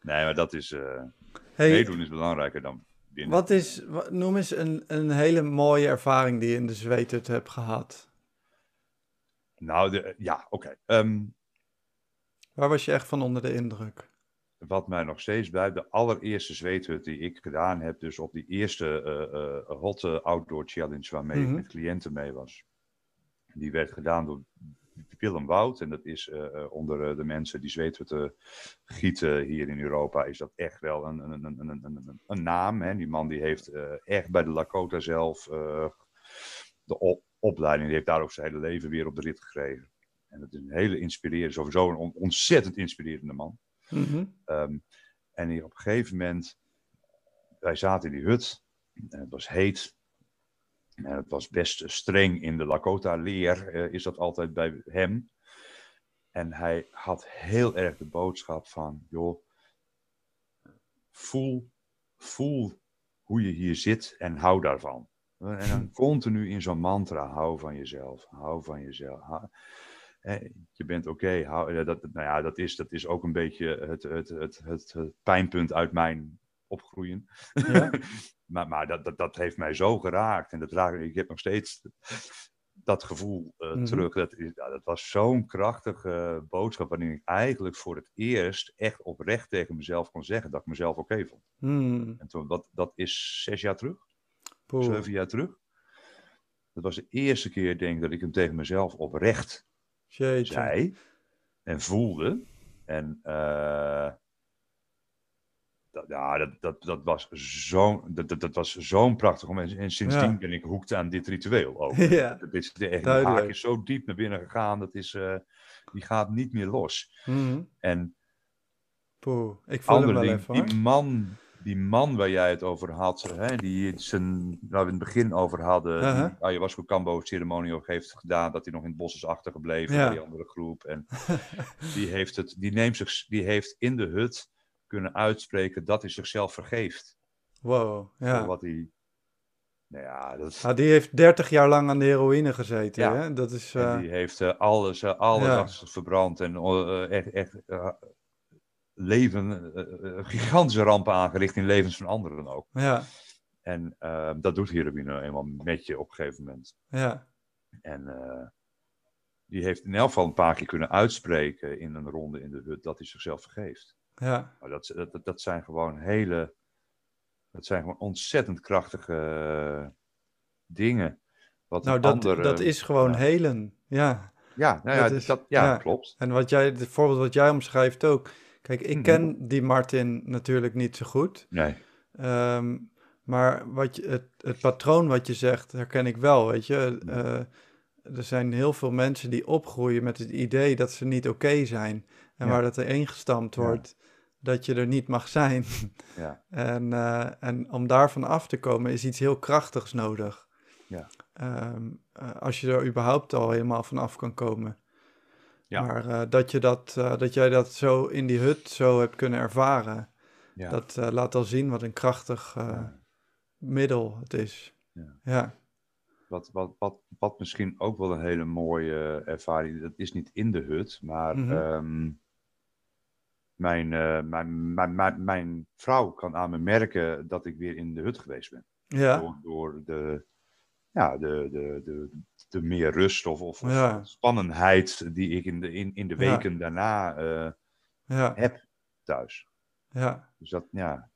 nee, maar dat is, Hey, meedoen is belangrijker dan winnen. wat is, noem eens een, een hele mooie ervaring die je in de zweethut hebt gehad. Nou, de, ja, oké. Ehm, Waar was je echt van onder de indruk? wat mij nog steeds blijft, de allereerste zweethut die ik gedaan heb, dus op die eerste eh eh hot eh, outdoor challenge waarmee Mhm. ik met cliënten mee was. Die werd gedaan door Willem Wout. En dat is eh, onder de mensen die zweethutten gieten hier in Europa, is dat echt wel een, een, een, een, een, een, een naam. Hè? Die man die heeft echt bij de Lakota zelf de op- opleiding, die heeft daar ook zijn hele leven weer op de rit gekregen. En dat is een hele inspirerende, sowieso een on- ontzettend inspirerende man. Mhm. Ehm, en die op een gegeven moment, wij zaten in die hut en het was heet. En het was best streng in de Lakota-leer, eh, is dat altijd bij hem. En hij had heel erg de boodschap van, joh, voel, voel hoe je hier zit en hou daarvan. En dan continu in zo'n mantra, hou van jezelf, hou van jezelf. hou- je bent oké. eh, dat, nou ja, dat, is, dat is ook een beetje het, het, het, het, het pijnpunt uit mijn opgroeien. Ja. maar maar dat, dat, dat heeft mij zo geraakt. En dat raakt, ik heb nog steeds dat gevoel eh, Mhm. terug. Dat, is- dat was zo'n krachtige boodschap. Waarin ik eigenlijk voor het eerst echt oprecht tegen mezelf kon zeggen dat ik mezelf oké vond. Hmm. En toen, dat, dat is zes jaar terug Poeh. zeven jaar terug. Dat was de eerste keer, denk ik, dat ik hem tegen mezelf oprecht Jeetje. zei en voelde. En eh, dat, ja, dat, dat, dat was zo'n dat, dat, dat was zo'n prachtig moment. En sindsdien Ja. ben ik hoekt aan dit ritueel ook. Ja, Dat is, de, duidelijk. haak is zo diep naar binnen gegaan, dat is, eh, die gaat niet meer los. Mhm. En Poeh. Ik voel hem wel ding, even hoor. die man, die man waar jij het over had, hè, die zijn, waar we in het begin over hadden, Uh-huh. die ayahuasca Cambo ceremonie ook heeft gedaan, dat hij nog in het bos is achtergebleven Ja. bij die andere groep. En die heeft, het, die, neemt zich, die heeft in de hut kunnen uitspreken dat hij zichzelf vergeeft. Wow. Voor Ja. wat hij, nou ja, dat, Ah, die heeft 30 jaar lang aan de heroïne gezeten. Ja. Hè? Dat is. en eh, die heeft eh, alles, eh, alles Ja. verbrand en echt, echt leven, eh, eh, gigantische rampen aangericht in levens van anderen ook. ja, En eh, dat doet heroïne eenmaal met je op een gegeven moment. ja, En eh, die heeft in elk geval een paar keer kunnen uitspreken in een ronde in de hut dat hij zichzelf vergeeft. ja. Maar dat, dat, dat- dat zijn gewoon hele, dat zijn gewoon ontzettend krachtige dingen. Wat Nou, een dat, andere- dat is gewoon helen. Ja. Ja, nou ja, dat dat is- ja, ja. klopt. En wat jij, het voorbeeld wat jij omschrijft ook. Kijk, ik Mhm. ken die Martin natuurlijk niet zo goed. Nee. Ehm, maar wat je, het, het patroon wat je zegt, herken ik wel, weet je. Eh, er zijn heel veel mensen die opgroeien met het idee dat ze niet oké zijn. En Ja. waar dat er ingestampt Ja. wordt dat je er niet mag zijn. Ja. en, eh, en om daarvan af te komen is iets heel krachtigs nodig. Ja. Ehm, eh, als je er überhaupt al helemaal van af kan komen. Ja. Maar eh, dat, je dat, eh, dat jij dat zo in die hut zo hebt kunnen ervaren, Ja. dat eh, laat al zien wat een krachtig eh, Ja. middel het is. Ja. ja. Wat, wat, wat, wat misschien ook wel een hele mooie ervaring, dat is niet in de hut, maar Mhm. ehm, mijn, eh, mijn, mijn, mijn, mijn vrouw kan aan me merken dat ik weer in de hut geweest ben. Ja. Door, door de, ja, de, de, de, de meer rust of, of, Ja. spannendheid die ik in de, in, in de Ja. weken daarna eh, ja, heb thuis. ja. Dus dat, ja,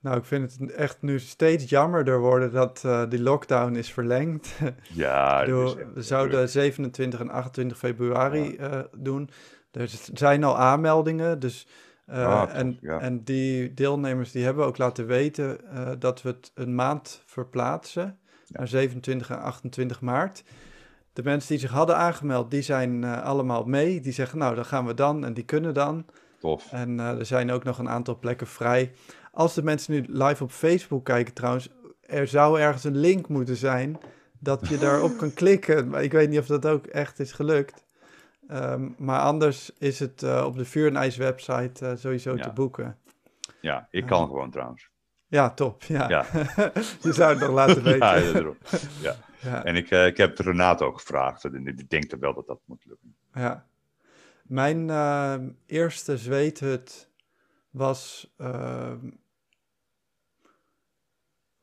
Nou, ik vind het echt nu steeds jammerder worden dat eh, die lockdown is verlengd. ja is we zouden druk. 27 en 28 februari eh, doen. Er z- zijn al aanmeldingen, dus Ah, en, ja. en die deelnemers die hebben ook laten weten dat we het een maand verplaatsen naar 27 en 28 maart. De mensen die zich hadden aangemeld, die zijn eh, allemaal mee. Die zeggen, nou, dan gaan we dan en die kunnen dan. Tof. En eh, er zijn ook nog een aantal plekken vrij. Als de mensen nu live op Facebook kijken trouwens, er zou ergens een link moeten zijn dat je daarop kan klikken. Maar ik weet niet of dat ook echt is gelukt. Ehm, maar anders is het eh, op de Vuur en IJs website sowieso Ja. te boeken. Ja, ik kan gewoon trouwens. Ja, top. Ja. Ja. je zou het nog laten weten. Ja, ja, daarom. ja. Ja. En ik, eh, ik heb Renato ook gevraagd. En ik denk er wel dat dat moet lukken. Ja. Mijn ehm, eerste zweethut was ehm,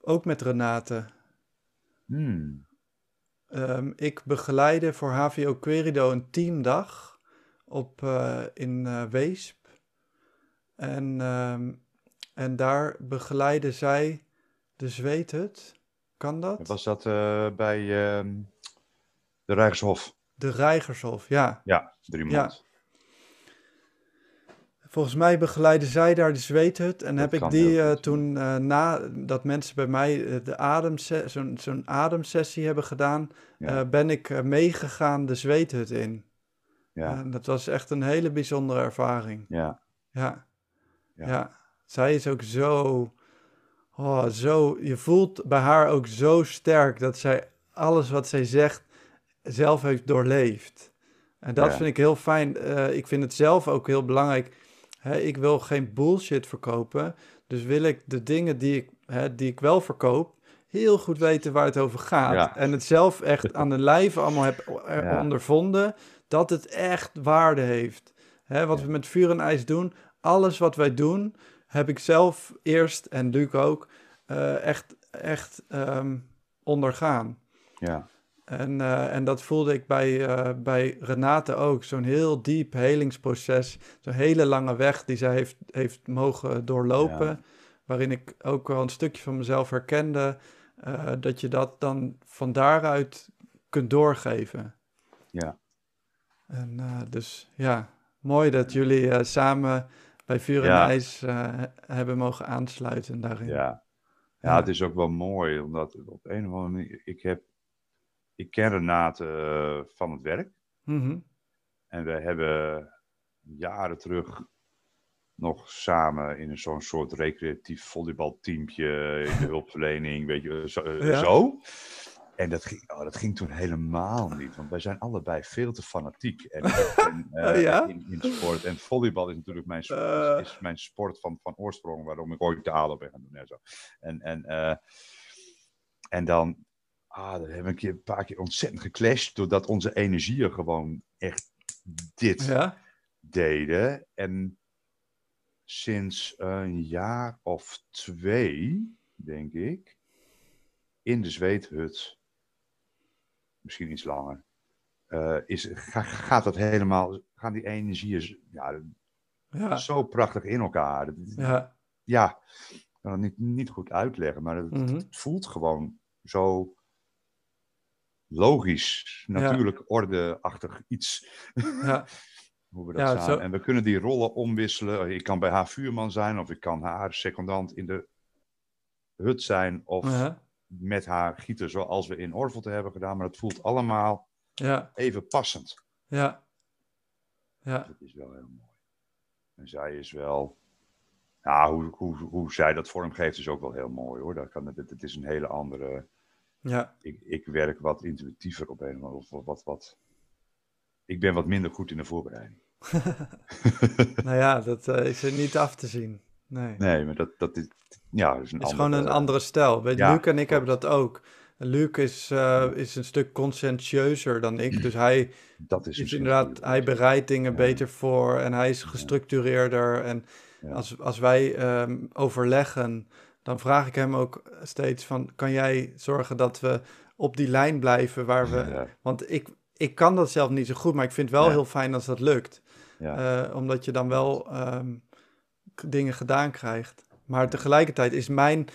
ook met Renate. Hmm. Ehm, ik begeleide voor HVO Querido een teamdag op, eh, in eh, Weesp. En, ehm, en daar begeleidde zij de zweethut. Kan dat? Was dat eh, bij ehm, de Rijkshof? De Reigershof, ja. Ja, drie Ja. maand. Volgens mij begeleidde zij daar de zweethut. En Dat heb ik die eh, toen eh, na dat mensen bij mij de ademse- zo'n zo'n ademsessie hebben gedaan, Ja. ben ik meegegaan de zweethut in. Ja, En dat was echt een hele bijzondere ervaring. ja, Ja. Ja. ja. Zij is ook zo, oh, zo, je voelt bij haar ook zo sterk dat zij alles wat zij zegt zelf heeft doorleefd. En dat Ja. vind ik heel fijn. Eh, ik vind het zelf ook heel belangrijk. Ik wil geen bullshit verkopen. Dus wil ik de dingen die ik, die ik wel verkoop, heel goed weten waar het over gaat. Ja. En het zelf echt aan de lijve allemaal heb eh, Ja. ondervonden. Dat het echt waarde heeft. Wat we met vuur en ijs doen, alles wat wij doen, heb ik zelf eerst en Luc ook eh, echt, echt ehm, ondergaan. ja, En, eh, en dat voelde ik bij, eh, bij Renate ook. Zo'n heel diep helingsproces. Zo'n hele lange weg die zij heeft, heeft mogen doorlopen. Ja. Waarin ik ook wel een stukje van mezelf herkende. dat je dat dan van daaruit kunt doorgeven. ja. En dus ja, mooi dat jullie samen bij Vuur en Ja. IJs eh, hebben mogen aansluiten daarin. Ja. Ja. het is ook wel mooi, omdat op een of andere manier, ik heb, ik ken Renate eh, van het werk. Mhm. En we hebben jaren terug nog samen in een zo'n soort recreatief volleybalteampje in de hulpverlening, weet je, zo. eh, Ja. zo. En dat ging, oh, dat ging toen helemaal niet, want wij zijn allebei veel te fanatiek en, en, eh, Oh ja? in, in sport. En volleybal is natuurlijk mijn, sport, Eh. is mijn sport van, van oorsprong, waarom ik ooit de ADO ben gaan doen en zo. En, en, eh, en dan, ah, dan hebben we een, keer, een paar keer ontzettend geclashed, doordat onze energieën gewoon echt dit Ja? deden. En sinds een jaar of twee, denk ik, in de zweethut, misschien iets langer, eh, is, ga- gaat dat helemaal, gaan die energieën ja, Ja. zo prachtig in elkaar. Ja. ja, ik kan het niet, niet goed uitleggen, maar het, Mhm. het voelt gewoon zo logisch, natuurlijk ordeachtig iets. Ja. Hoe we dat Ja, samen. zo- En we kunnen die rollen omwisselen. Ik kan bij haar vuurman zijn, of ik kan haar secondant in de hut zijn, of. Met haar gieten zoals we in Orvelte hebben gedaan. Maar het voelt allemaal Ja, even passend. ja. Ja, Dat is wel heel mooi. En zij is wel. Ja, hoe, hoe, hoe zij dat vormgeeft is ook wel heel mooi hoor. Dat kan, het, het is een hele andere. ja, Ik, ik werk wat intuïtiever op een of andere wat, wat. Ik ben wat minder goed in de voorbereiding. nou ja, dat eh, is er niet af te zien. Nee. Nee, maar dat, dat is. Ja, dat is een Het is andere, gewoon een andere stijl. Weet, ja, Luc en ik hebben dat ook. Luc is, eh, is een stuk conscientieuzer dan ik. Dus hij Dat is, inderdaad, hij bereidt dingen Ja. beter voor en hij is gestructureerder. En Ja. als, als wij ehm, overleggen, dan vraag ik hem ook steeds van, kan jij zorgen dat we op die lijn blijven waar we... Ja, Want ik, ik kan dat zelf niet zo goed, maar ik vind het wel heel fijn als dat lukt. Eh, omdat je dan wel ehm, dingen gedaan krijgt. Maar tegelijkertijd is mijn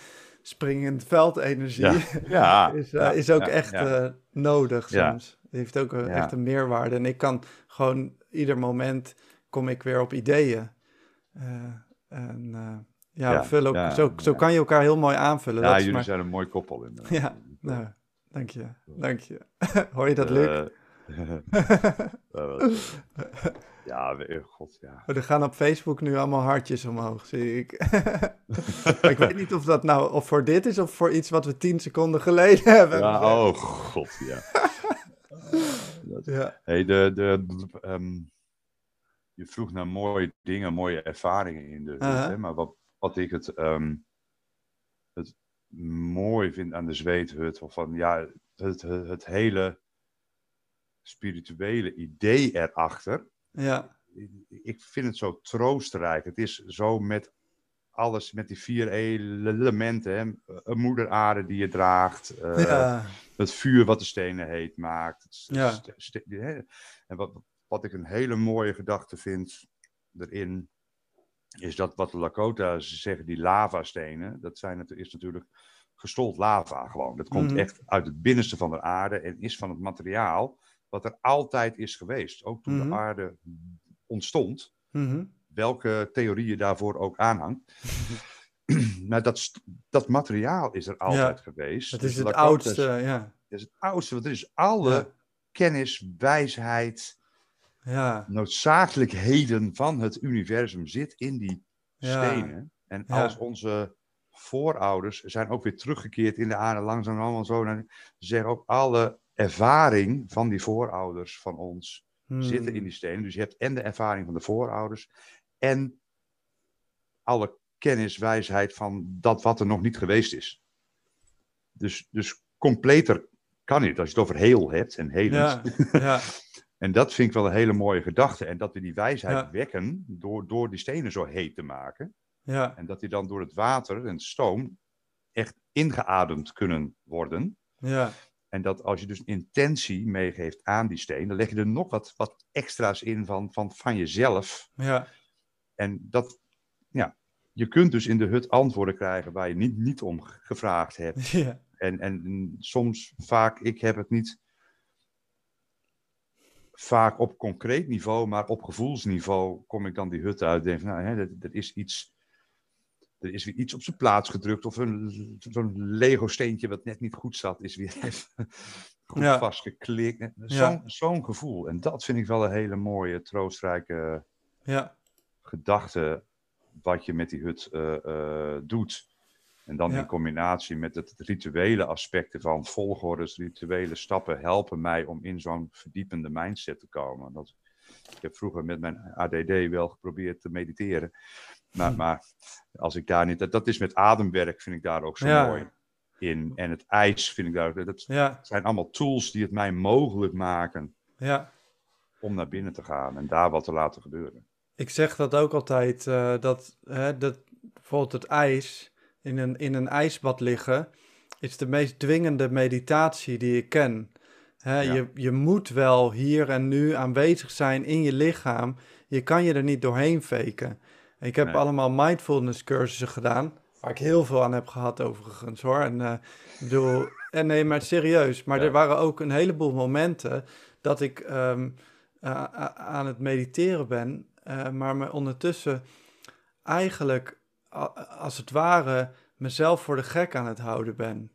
springend veldenergie Ja. ja, is, eh, is ook echt eh, nodig soms. Heeft ook een, Ja. echt een meerwaarde. En ik kan gewoon ieder moment kom ik weer op ideeën. Eh, en eh, ja, vullen ook, zo, zo kan je elkaar heel mooi aanvullen. Ja, jullie maar- zijn een mooi koppel in. Ja, nou, dank je. Dank je. Hoor je dat, Luc? Ja, eh, god, ja. Oh, er gaan op Facebook nu allemaal hartjes omhoog, zie ik. Ik weet niet of dat nou of voor dit is of voor iets wat we tien seconden geleden hebben. ja. Oh, god, ja. Ja, Hey, de, de, ehm, je vroeg naar mooie dingen, mooie ervaringen in de hut. Aha. hè, Maar wat, wat ik het, ehm, het mooi vind aan de zweethut, of van ja, het, het, het hele spirituele idee erachter. ja, Ik vind het zo troostrijk. Het is zo met alles, met die vier elementen. Hè? Een moeder aarde die je draagt. eh, ja, het vuur wat de stenen heet maakt. Het Ja. st- st- hè. En wat, wat ik een hele mooie gedachte vind erin, is dat wat de Lakota's zeggen, die lavastenen, dat zijn het, is natuurlijk gestold lava gewoon. Dat komt Mhm. echt uit het binnenste van de aarde en is van het materiaal wat er altijd is geweest. Ook toen Mhm. de aarde ontstond, mhm, welke theorie je daarvoor ook aanhangt. maar dat, dat materiaal is er altijd geweest. het Dus is het oudste, ja. het is het oudste, want er is alle Ja. kennis, wijsheid, Ja, noodzakelijkheden van het universum zit in die stenen. En als onze voorouders zijn ook weer teruggekeerd in de aarde, langzaam allemaal zo, dan zeggen ook alle ervaring van die voorouders van ons hmm, zitten in die stenen. Dus je hebt en de ervaring van de voorouders en alle kennis, wijsheid van dat wat er nog niet geweest is. Dus, dus completer kan niet als je het over heel hebt en helend. Ja, ja, En dat vind ik wel een hele mooie gedachte. En dat we die wijsheid Ja. wekken door, door die stenen zo heet te maken. ja, En dat die dan door het water en stoom echt ingeademd kunnen worden. ja, En dat als je dus intentie meegeeft aan die steen, dan leg je er nog wat, wat extra's in van, van, van jezelf. ja, En dat, ja, je kunt dus in de hut antwoorden krijgen waar je niet, niet om gevraagd hebt. ja, En, en soms vaak, ik heb het niet vaak op concreet niveau, maar op gevoelsniveau kom ik dan die hut uit en denk nou, hè, er, er is iets, er is weer iets op zijn plaats gedrukt of een, zo'n Lego steentje wat net niet goed zat, is weer even goed Ja. vastgeklikt. Zo'n Ja. zo'n gevoel. En dat vind ik wel een hele mooie, troostrijke ja, gedachte wat je met die hut eh, eh, doet. En dan in combinatie met het rituele aspecten van volgordes, rituele stappen helpen mij om in zo'n verdiepende mindset te komen. Dat, ik heb vroeger met mijn ADD wel geprobeerd te mediteren. Maar, maar als ik daar niet. Dat, dat is met ademwerk, vind ik daar ook zo Ja. mooi in. En het ijs vind ik daar. Dat ja, zijn allemaal tools die het mij mogelijk maken ja. om naar binnen te gaan en daar wat te laten gebeuren. Ik zeg dat ook altijd, eh, dat, hè, dat bijvoorbeeld het ijs, in een, in een ijsbad liggen, is de meest dwingende meditatie die ik ken. Hè, Ja. je, je moet wel hier en nu aanwezig zijn in je lichaam. Je kan je er niet doorheen faken. Ik heb Nee. allemaal mindfulness cursussen gedaan. Waar ik heel veel aan heb gehad overigens hoor. En, ik bedoel, en nee, maar serieus. Maar Ja. er waren ook een heleboel momenten dat ik ehm, eh, aan het mediteren ben. eh, maar me ondertussen eigenlijk, als het ware, mezelf voor de gek aan het houden ben.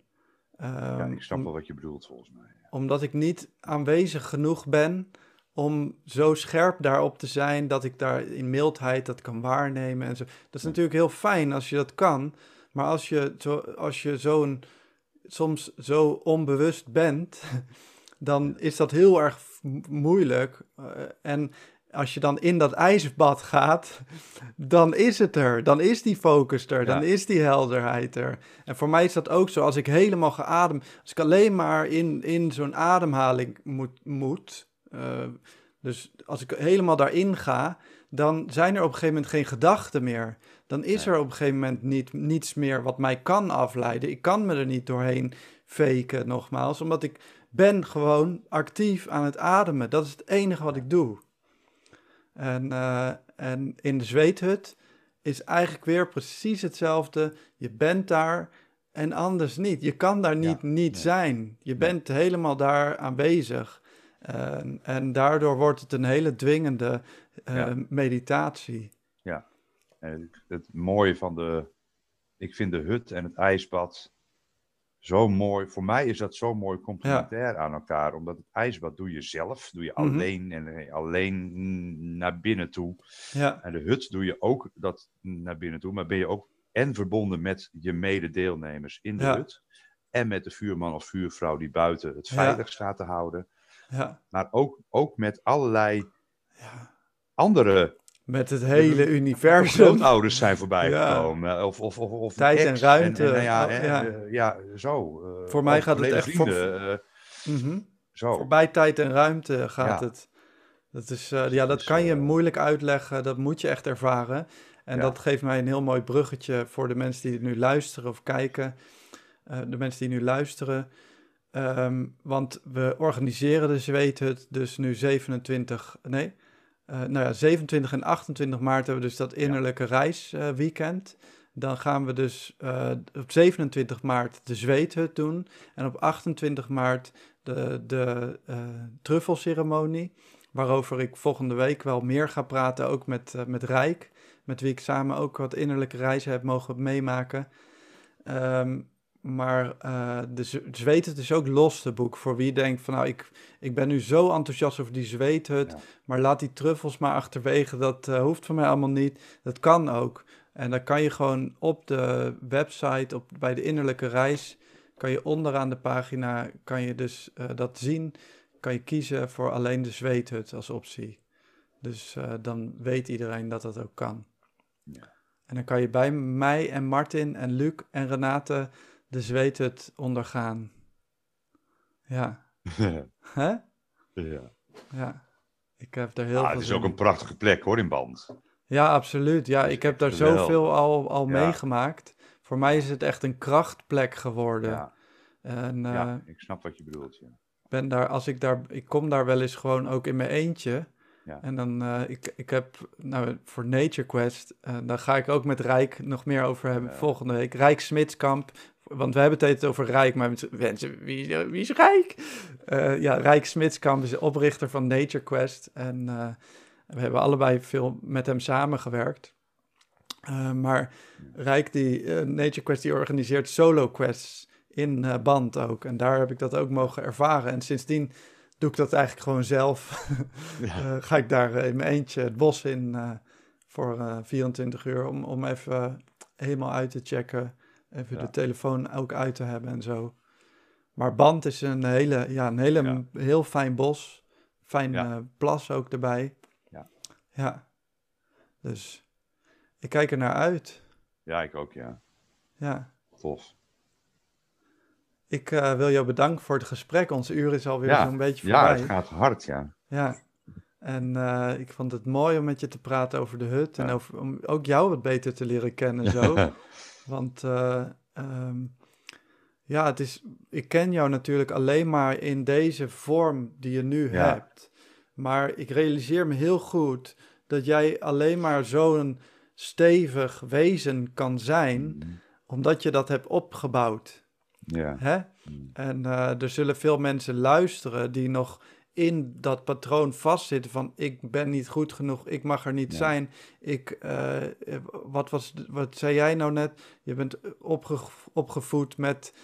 ja, Ehm, ik snap wel wat je bedoelt volgens mij. omdat ik niet aanwezig genoeg ben om zo scherp daarop te zijn dat ik daar in mildheid dat kan waarnemen en zo. Dat is natuurlijk heel fijn als je dat kan, maar als je, zo, als je zo'n soms zo onbewust bent, dan is dat heel erg moeilijk. Eh, en als je dan in dat ijsbad gaat, dan is het er. Dan is die focus er. Dan Ja. is die helderheid er. En voor mij is dat ook zo. Als ik helemaal geademd, als ik alleen maar in, in zo'n ademhaling moet, moet eh, dus als ik helemaal daarin ga, dan zijn er op een gegeven moment geen gedachten meer. Dan is Nee. er op een gegeven moment niet, niets meer wat mij kan afleiden. Ik kan me er niet doorheen faken, nogmaals, omdat ik ben gewoon actief aan het ademen. Dat is het enige wat ik doe. En, eh, en in de zweethut is eigenlijk weer precies hetzelfde. Je bent daar en anders niet. Je kan daar niet niet nee. zijn. Je bent helemaal daar aanwezig. En, en daardoor wordt het een hele dwingende eh, Ja. meditatie. En het, mooie van de. Ik vind de hut en het ijsbad zo mooi. Voor mij is dat zo mooi complementair aan elkaar. Omdat het ijsbad doe je zelf. Doe je Mhm. alleen en je alleen naar binnen toe. Ja, En de hut doe je ook dat naar binnen toe. Maar ben je ook en verbonden met je mededeelnemers in de Ja. hut. En met de vuurman of vuurvrouw die buiten het Ja. veilig staat te houden. Ja, Maar ook, ook met allerlei ja. andere Met het hele de universum. grootouders zijn voorbij Ja. gekomen. Of, of, of, of Tijd en ruimte. ja, Oh, ja. eh, ja, zo. eh, Voor mij gaat het echt voor- vrienden, eh, Mhm. zo. Voorbij tijd en ruimte gaat het. Dat is, ja, dat Dus, kan je moeilijk uitleggen. Dat moet je echt ervaren. En Ja. dat geeft mij een heel mooi bruggetje voor de mensen die nu luisteren of kijken. De mensen die nu luisteren. Ehm, want we organiseren de zweethut dus nu 27, nee, eh, nou ja, 27 en 28 maart hebben we dus dat innerlijke reisweekend. Dan gaan we dus eh, op 27 maart de zweethut doen. En op 28 maart de, de eh, truffelceremonie. Waarover ik volgende week wel meer ga praten, ook met, met Rijk. Met wie ik samen ook wat innerlijke reizen heb mogen meemaken. Ehm, maar eh de zweethut is ook los te boek. Voor wie denkt van nou, ik, ik ben nu zo enthousiast over die zweethut. Ja. Maar laat die truffels maar achterwege. Dat eh, hoeft van mij allemaal niet. Dat kan ook. En dan kan je gewoon op de website, op, bij de innerlijke reis, kan je onderaan de pagina, kan je dus eh, dat zien. Kan je kiezen voor alleen de zweethut als optie. Dus dan weet iedereen dat dat ook kan. Ja. En dan kan je bij mij en Martin en Luc en Renate de zweethut ondergaan. Ja. Hè? ja. Ja. Ik heb er heel Ah, veel het is zin ook een prachtige plek hoor, in Band. Ja, absoluut. Ja, ik heb daar zoveel al, al Ja. meegemaakt. Voor mij is het echt een krachtplek geworden. Ja, En eh, ja, ik snap wat je bedoelt. Ja. ben daar, als ik daar, ik kom daar wel eens gewoon ook in mijn eentje. Ja. En dan, eh, ik, ik heb, nou, voor Nature Quest, eh, daar ga ik ook met Rijk nog meer over hebben Ja. volgende week. Rijk Smitskamp, want we hebben het altijd over Rijk, maar mensen, wie, wie is Rijk? Eh, ja, Rijk Smitskamp is de oprichter van Nature Quest en we hebben allebei veel met hem samengewerkt. Maar Rijk, die Nature Quest, die organiseert solo quests in band ook. En daar heb ik dat ook mogen ervaren. En sindsdien doe ik dat eigenlijk gewoon zelf. Eh, ga ik daar eh, in mijn eentje het bos in eh, voor eh, 24 uur om, om even helemaal uit te checken. Even Ja. de telefoon ook uit te hebben en zo. Maar Band is een hele, ja, een hele, Ja. heel fijn bos. Fijn Ja. plas ook erbij. Ja. Ja. Dus ik kijk er naar uit. ja, ik ook, ja. Ja. Tof. Ik eh, wil jou bedanken voor het gesprek. Ons uur is alweer Ja. zo'n beetje Ja, voorbij. het gaat hard, ja. Ja. En eh, ik vond het mooi om met je te praten over de hut. En Ja. over, om ook jou wat beter te leren kennen zo. Want eh, ehm, ja, het is, ik ken jou natuurlijk alleen maar in deze vorm die je nu Ja. hebt. Maar ik realiseer me heel goed dat jij alleen maar zo'n stevig wezen kan zijn Mhm. omdat je dat hebt opgebouwd. Ja. Hè? Hmm. En eh, er zullen veel mensen luisteren die nog in dat patroon vastzitten van ik ben niet goed genoeg, ik mag er niet Ja. zijn. Ik, eh, eh, wat, was, wat zei jij nou net? Je bent opge, opgevoed met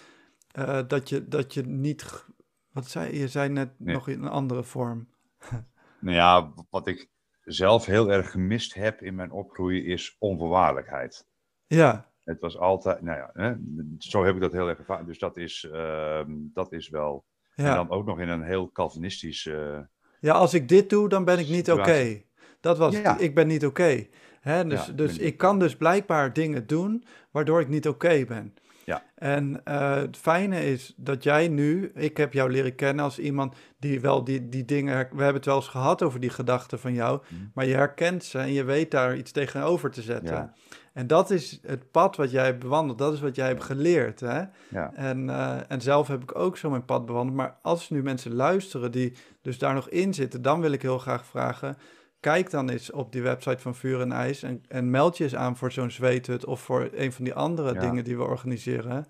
dat, je, dat je niet... Wat zei je? Je zei net Nee. nog in een andere vorm. Nou ja, wat ik zelf heel erg gemist heb in mijn opgroeien is onvoorwaardelijkheid. Ja, Het was altijd, nou ja, hè, zo heb ik dat heel erg ervaren. Dus dat is, ehm, dat is wel. En dan ook nog in een heel Calvinistisch. eh, ja, als ik dit doe, dan ben ik niet oké. Dat was. Ja. Ik ben niet oké. Dus, Ja, dus ik kan dus blijkbaar dingen doen waardoor ik niet oké ben. Ja. En eh, het fijne is dat jij nu, ik heb jou leren kennen als iemand die wel die, die dingen, we hebben het wel eens gehad over die gedachten van jou, Mhm. maar je herkent ze en je weet daar iets tegenover te zetten. Ja. En dat is het pad wat jij hebt bewandeld, dat is wat jij hebt geleerd. Hè? ja, En, eh, en zelf heb ik ook zo mijn pad bewandeld. Maar als nu mensen luisteren die dus daar nog in zitten, dan wil ik heel graag vragen. Kijk dan eens op die website van Vuur en IJs en, en meld je eens aan voor zo'n zweethut of voor een van die andere Ja. dingen die we organiseren.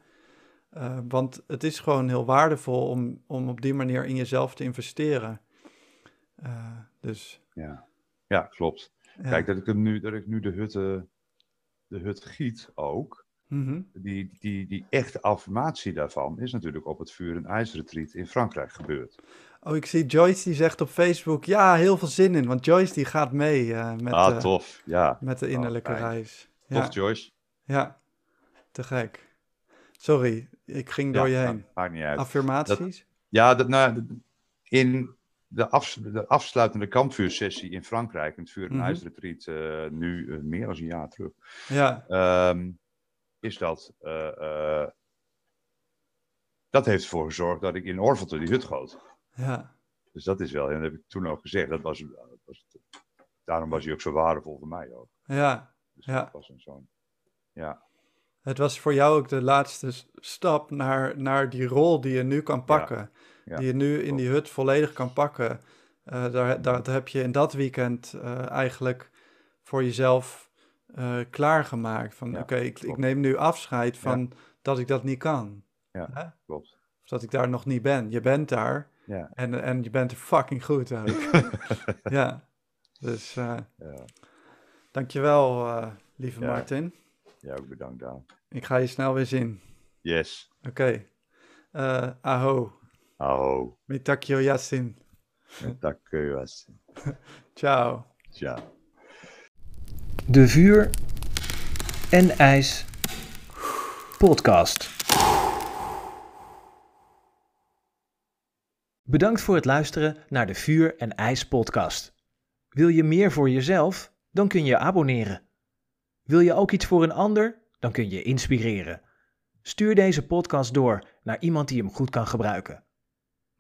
Eh, want het is gewoon heel waardevol om, om op die manier in jezelf te investeren. Eh, dus ja. ja, klopt. ja. Kijk, dat ik, hem nu, dat ik nu de hut, eh, de hut giet ook. Mhm. Die, die, die echte affirmatie daarvan is natuurlijk op het vuur- en ijsretreat in Frankrijk gebeurd. Oh, ik zie Joyce die zegt op Facebook, ja, heel veel zin in. Want Joyce die gaat mee eh, met, ah, eh, tof. Ja. met de innerlijke fijn. reis. Ja. Tof, Joyce. Ja, te gek. Sorry, ik ging door je Ja, heen. maakt- niet uit. Affirmaties? Ja, dat, nou, de- in de, afs- de afsluitende kampvuursessie in Frankrijk, in het vuur- en ijsretreat, eh, nu eh, meer dan een jaar terug, Ja, ehm, is dat. eh, dat heeft ervoor gezorgd dat ik in Orvelte die hut goot. ja, Dus dat is wel, en dat heb ik toen ook gezegd, dat was, was daarom was hij ook zo waardevol voor mij ook. ja. Dus Ja. dat was een zo'n. Ja, Het was voor jou ook de laatste stap naar, naar die rol die je nu kan pakken. ja, die je nu in die hut volledig kan pakken. Eh, daar, daar, daar heb je in dat weekend eh, eigenlijk voor jezelf eh, klaargemaakt. Van Ja, oké, ik, ik neem nu afscheid van dat ik dat niet kan. Ja. Hè? klopt. Of dat ik daar nog niet ben. Je bent daar. Ja, En, en je bent er fucking goed ook. ja. Dus ja, dankjewel, lieve. Martin. ja, ook bedankt Daan. Ik ga je snel weer zien. Yes. Oké. Aho. Aho. Mitakyo yasin. Wel zien. Ciao. Ja. De Vuur en IJs podcast. Bedankt voor het luisteren naar de Vuur en IJs podcast. Wil je meer voor jezelf? Dan kun je abonneren. Wil je ook iets voor een ander? Dan kun je inspireren. Stuur deze podcast door naar iemand die hem goed kan gebruiken.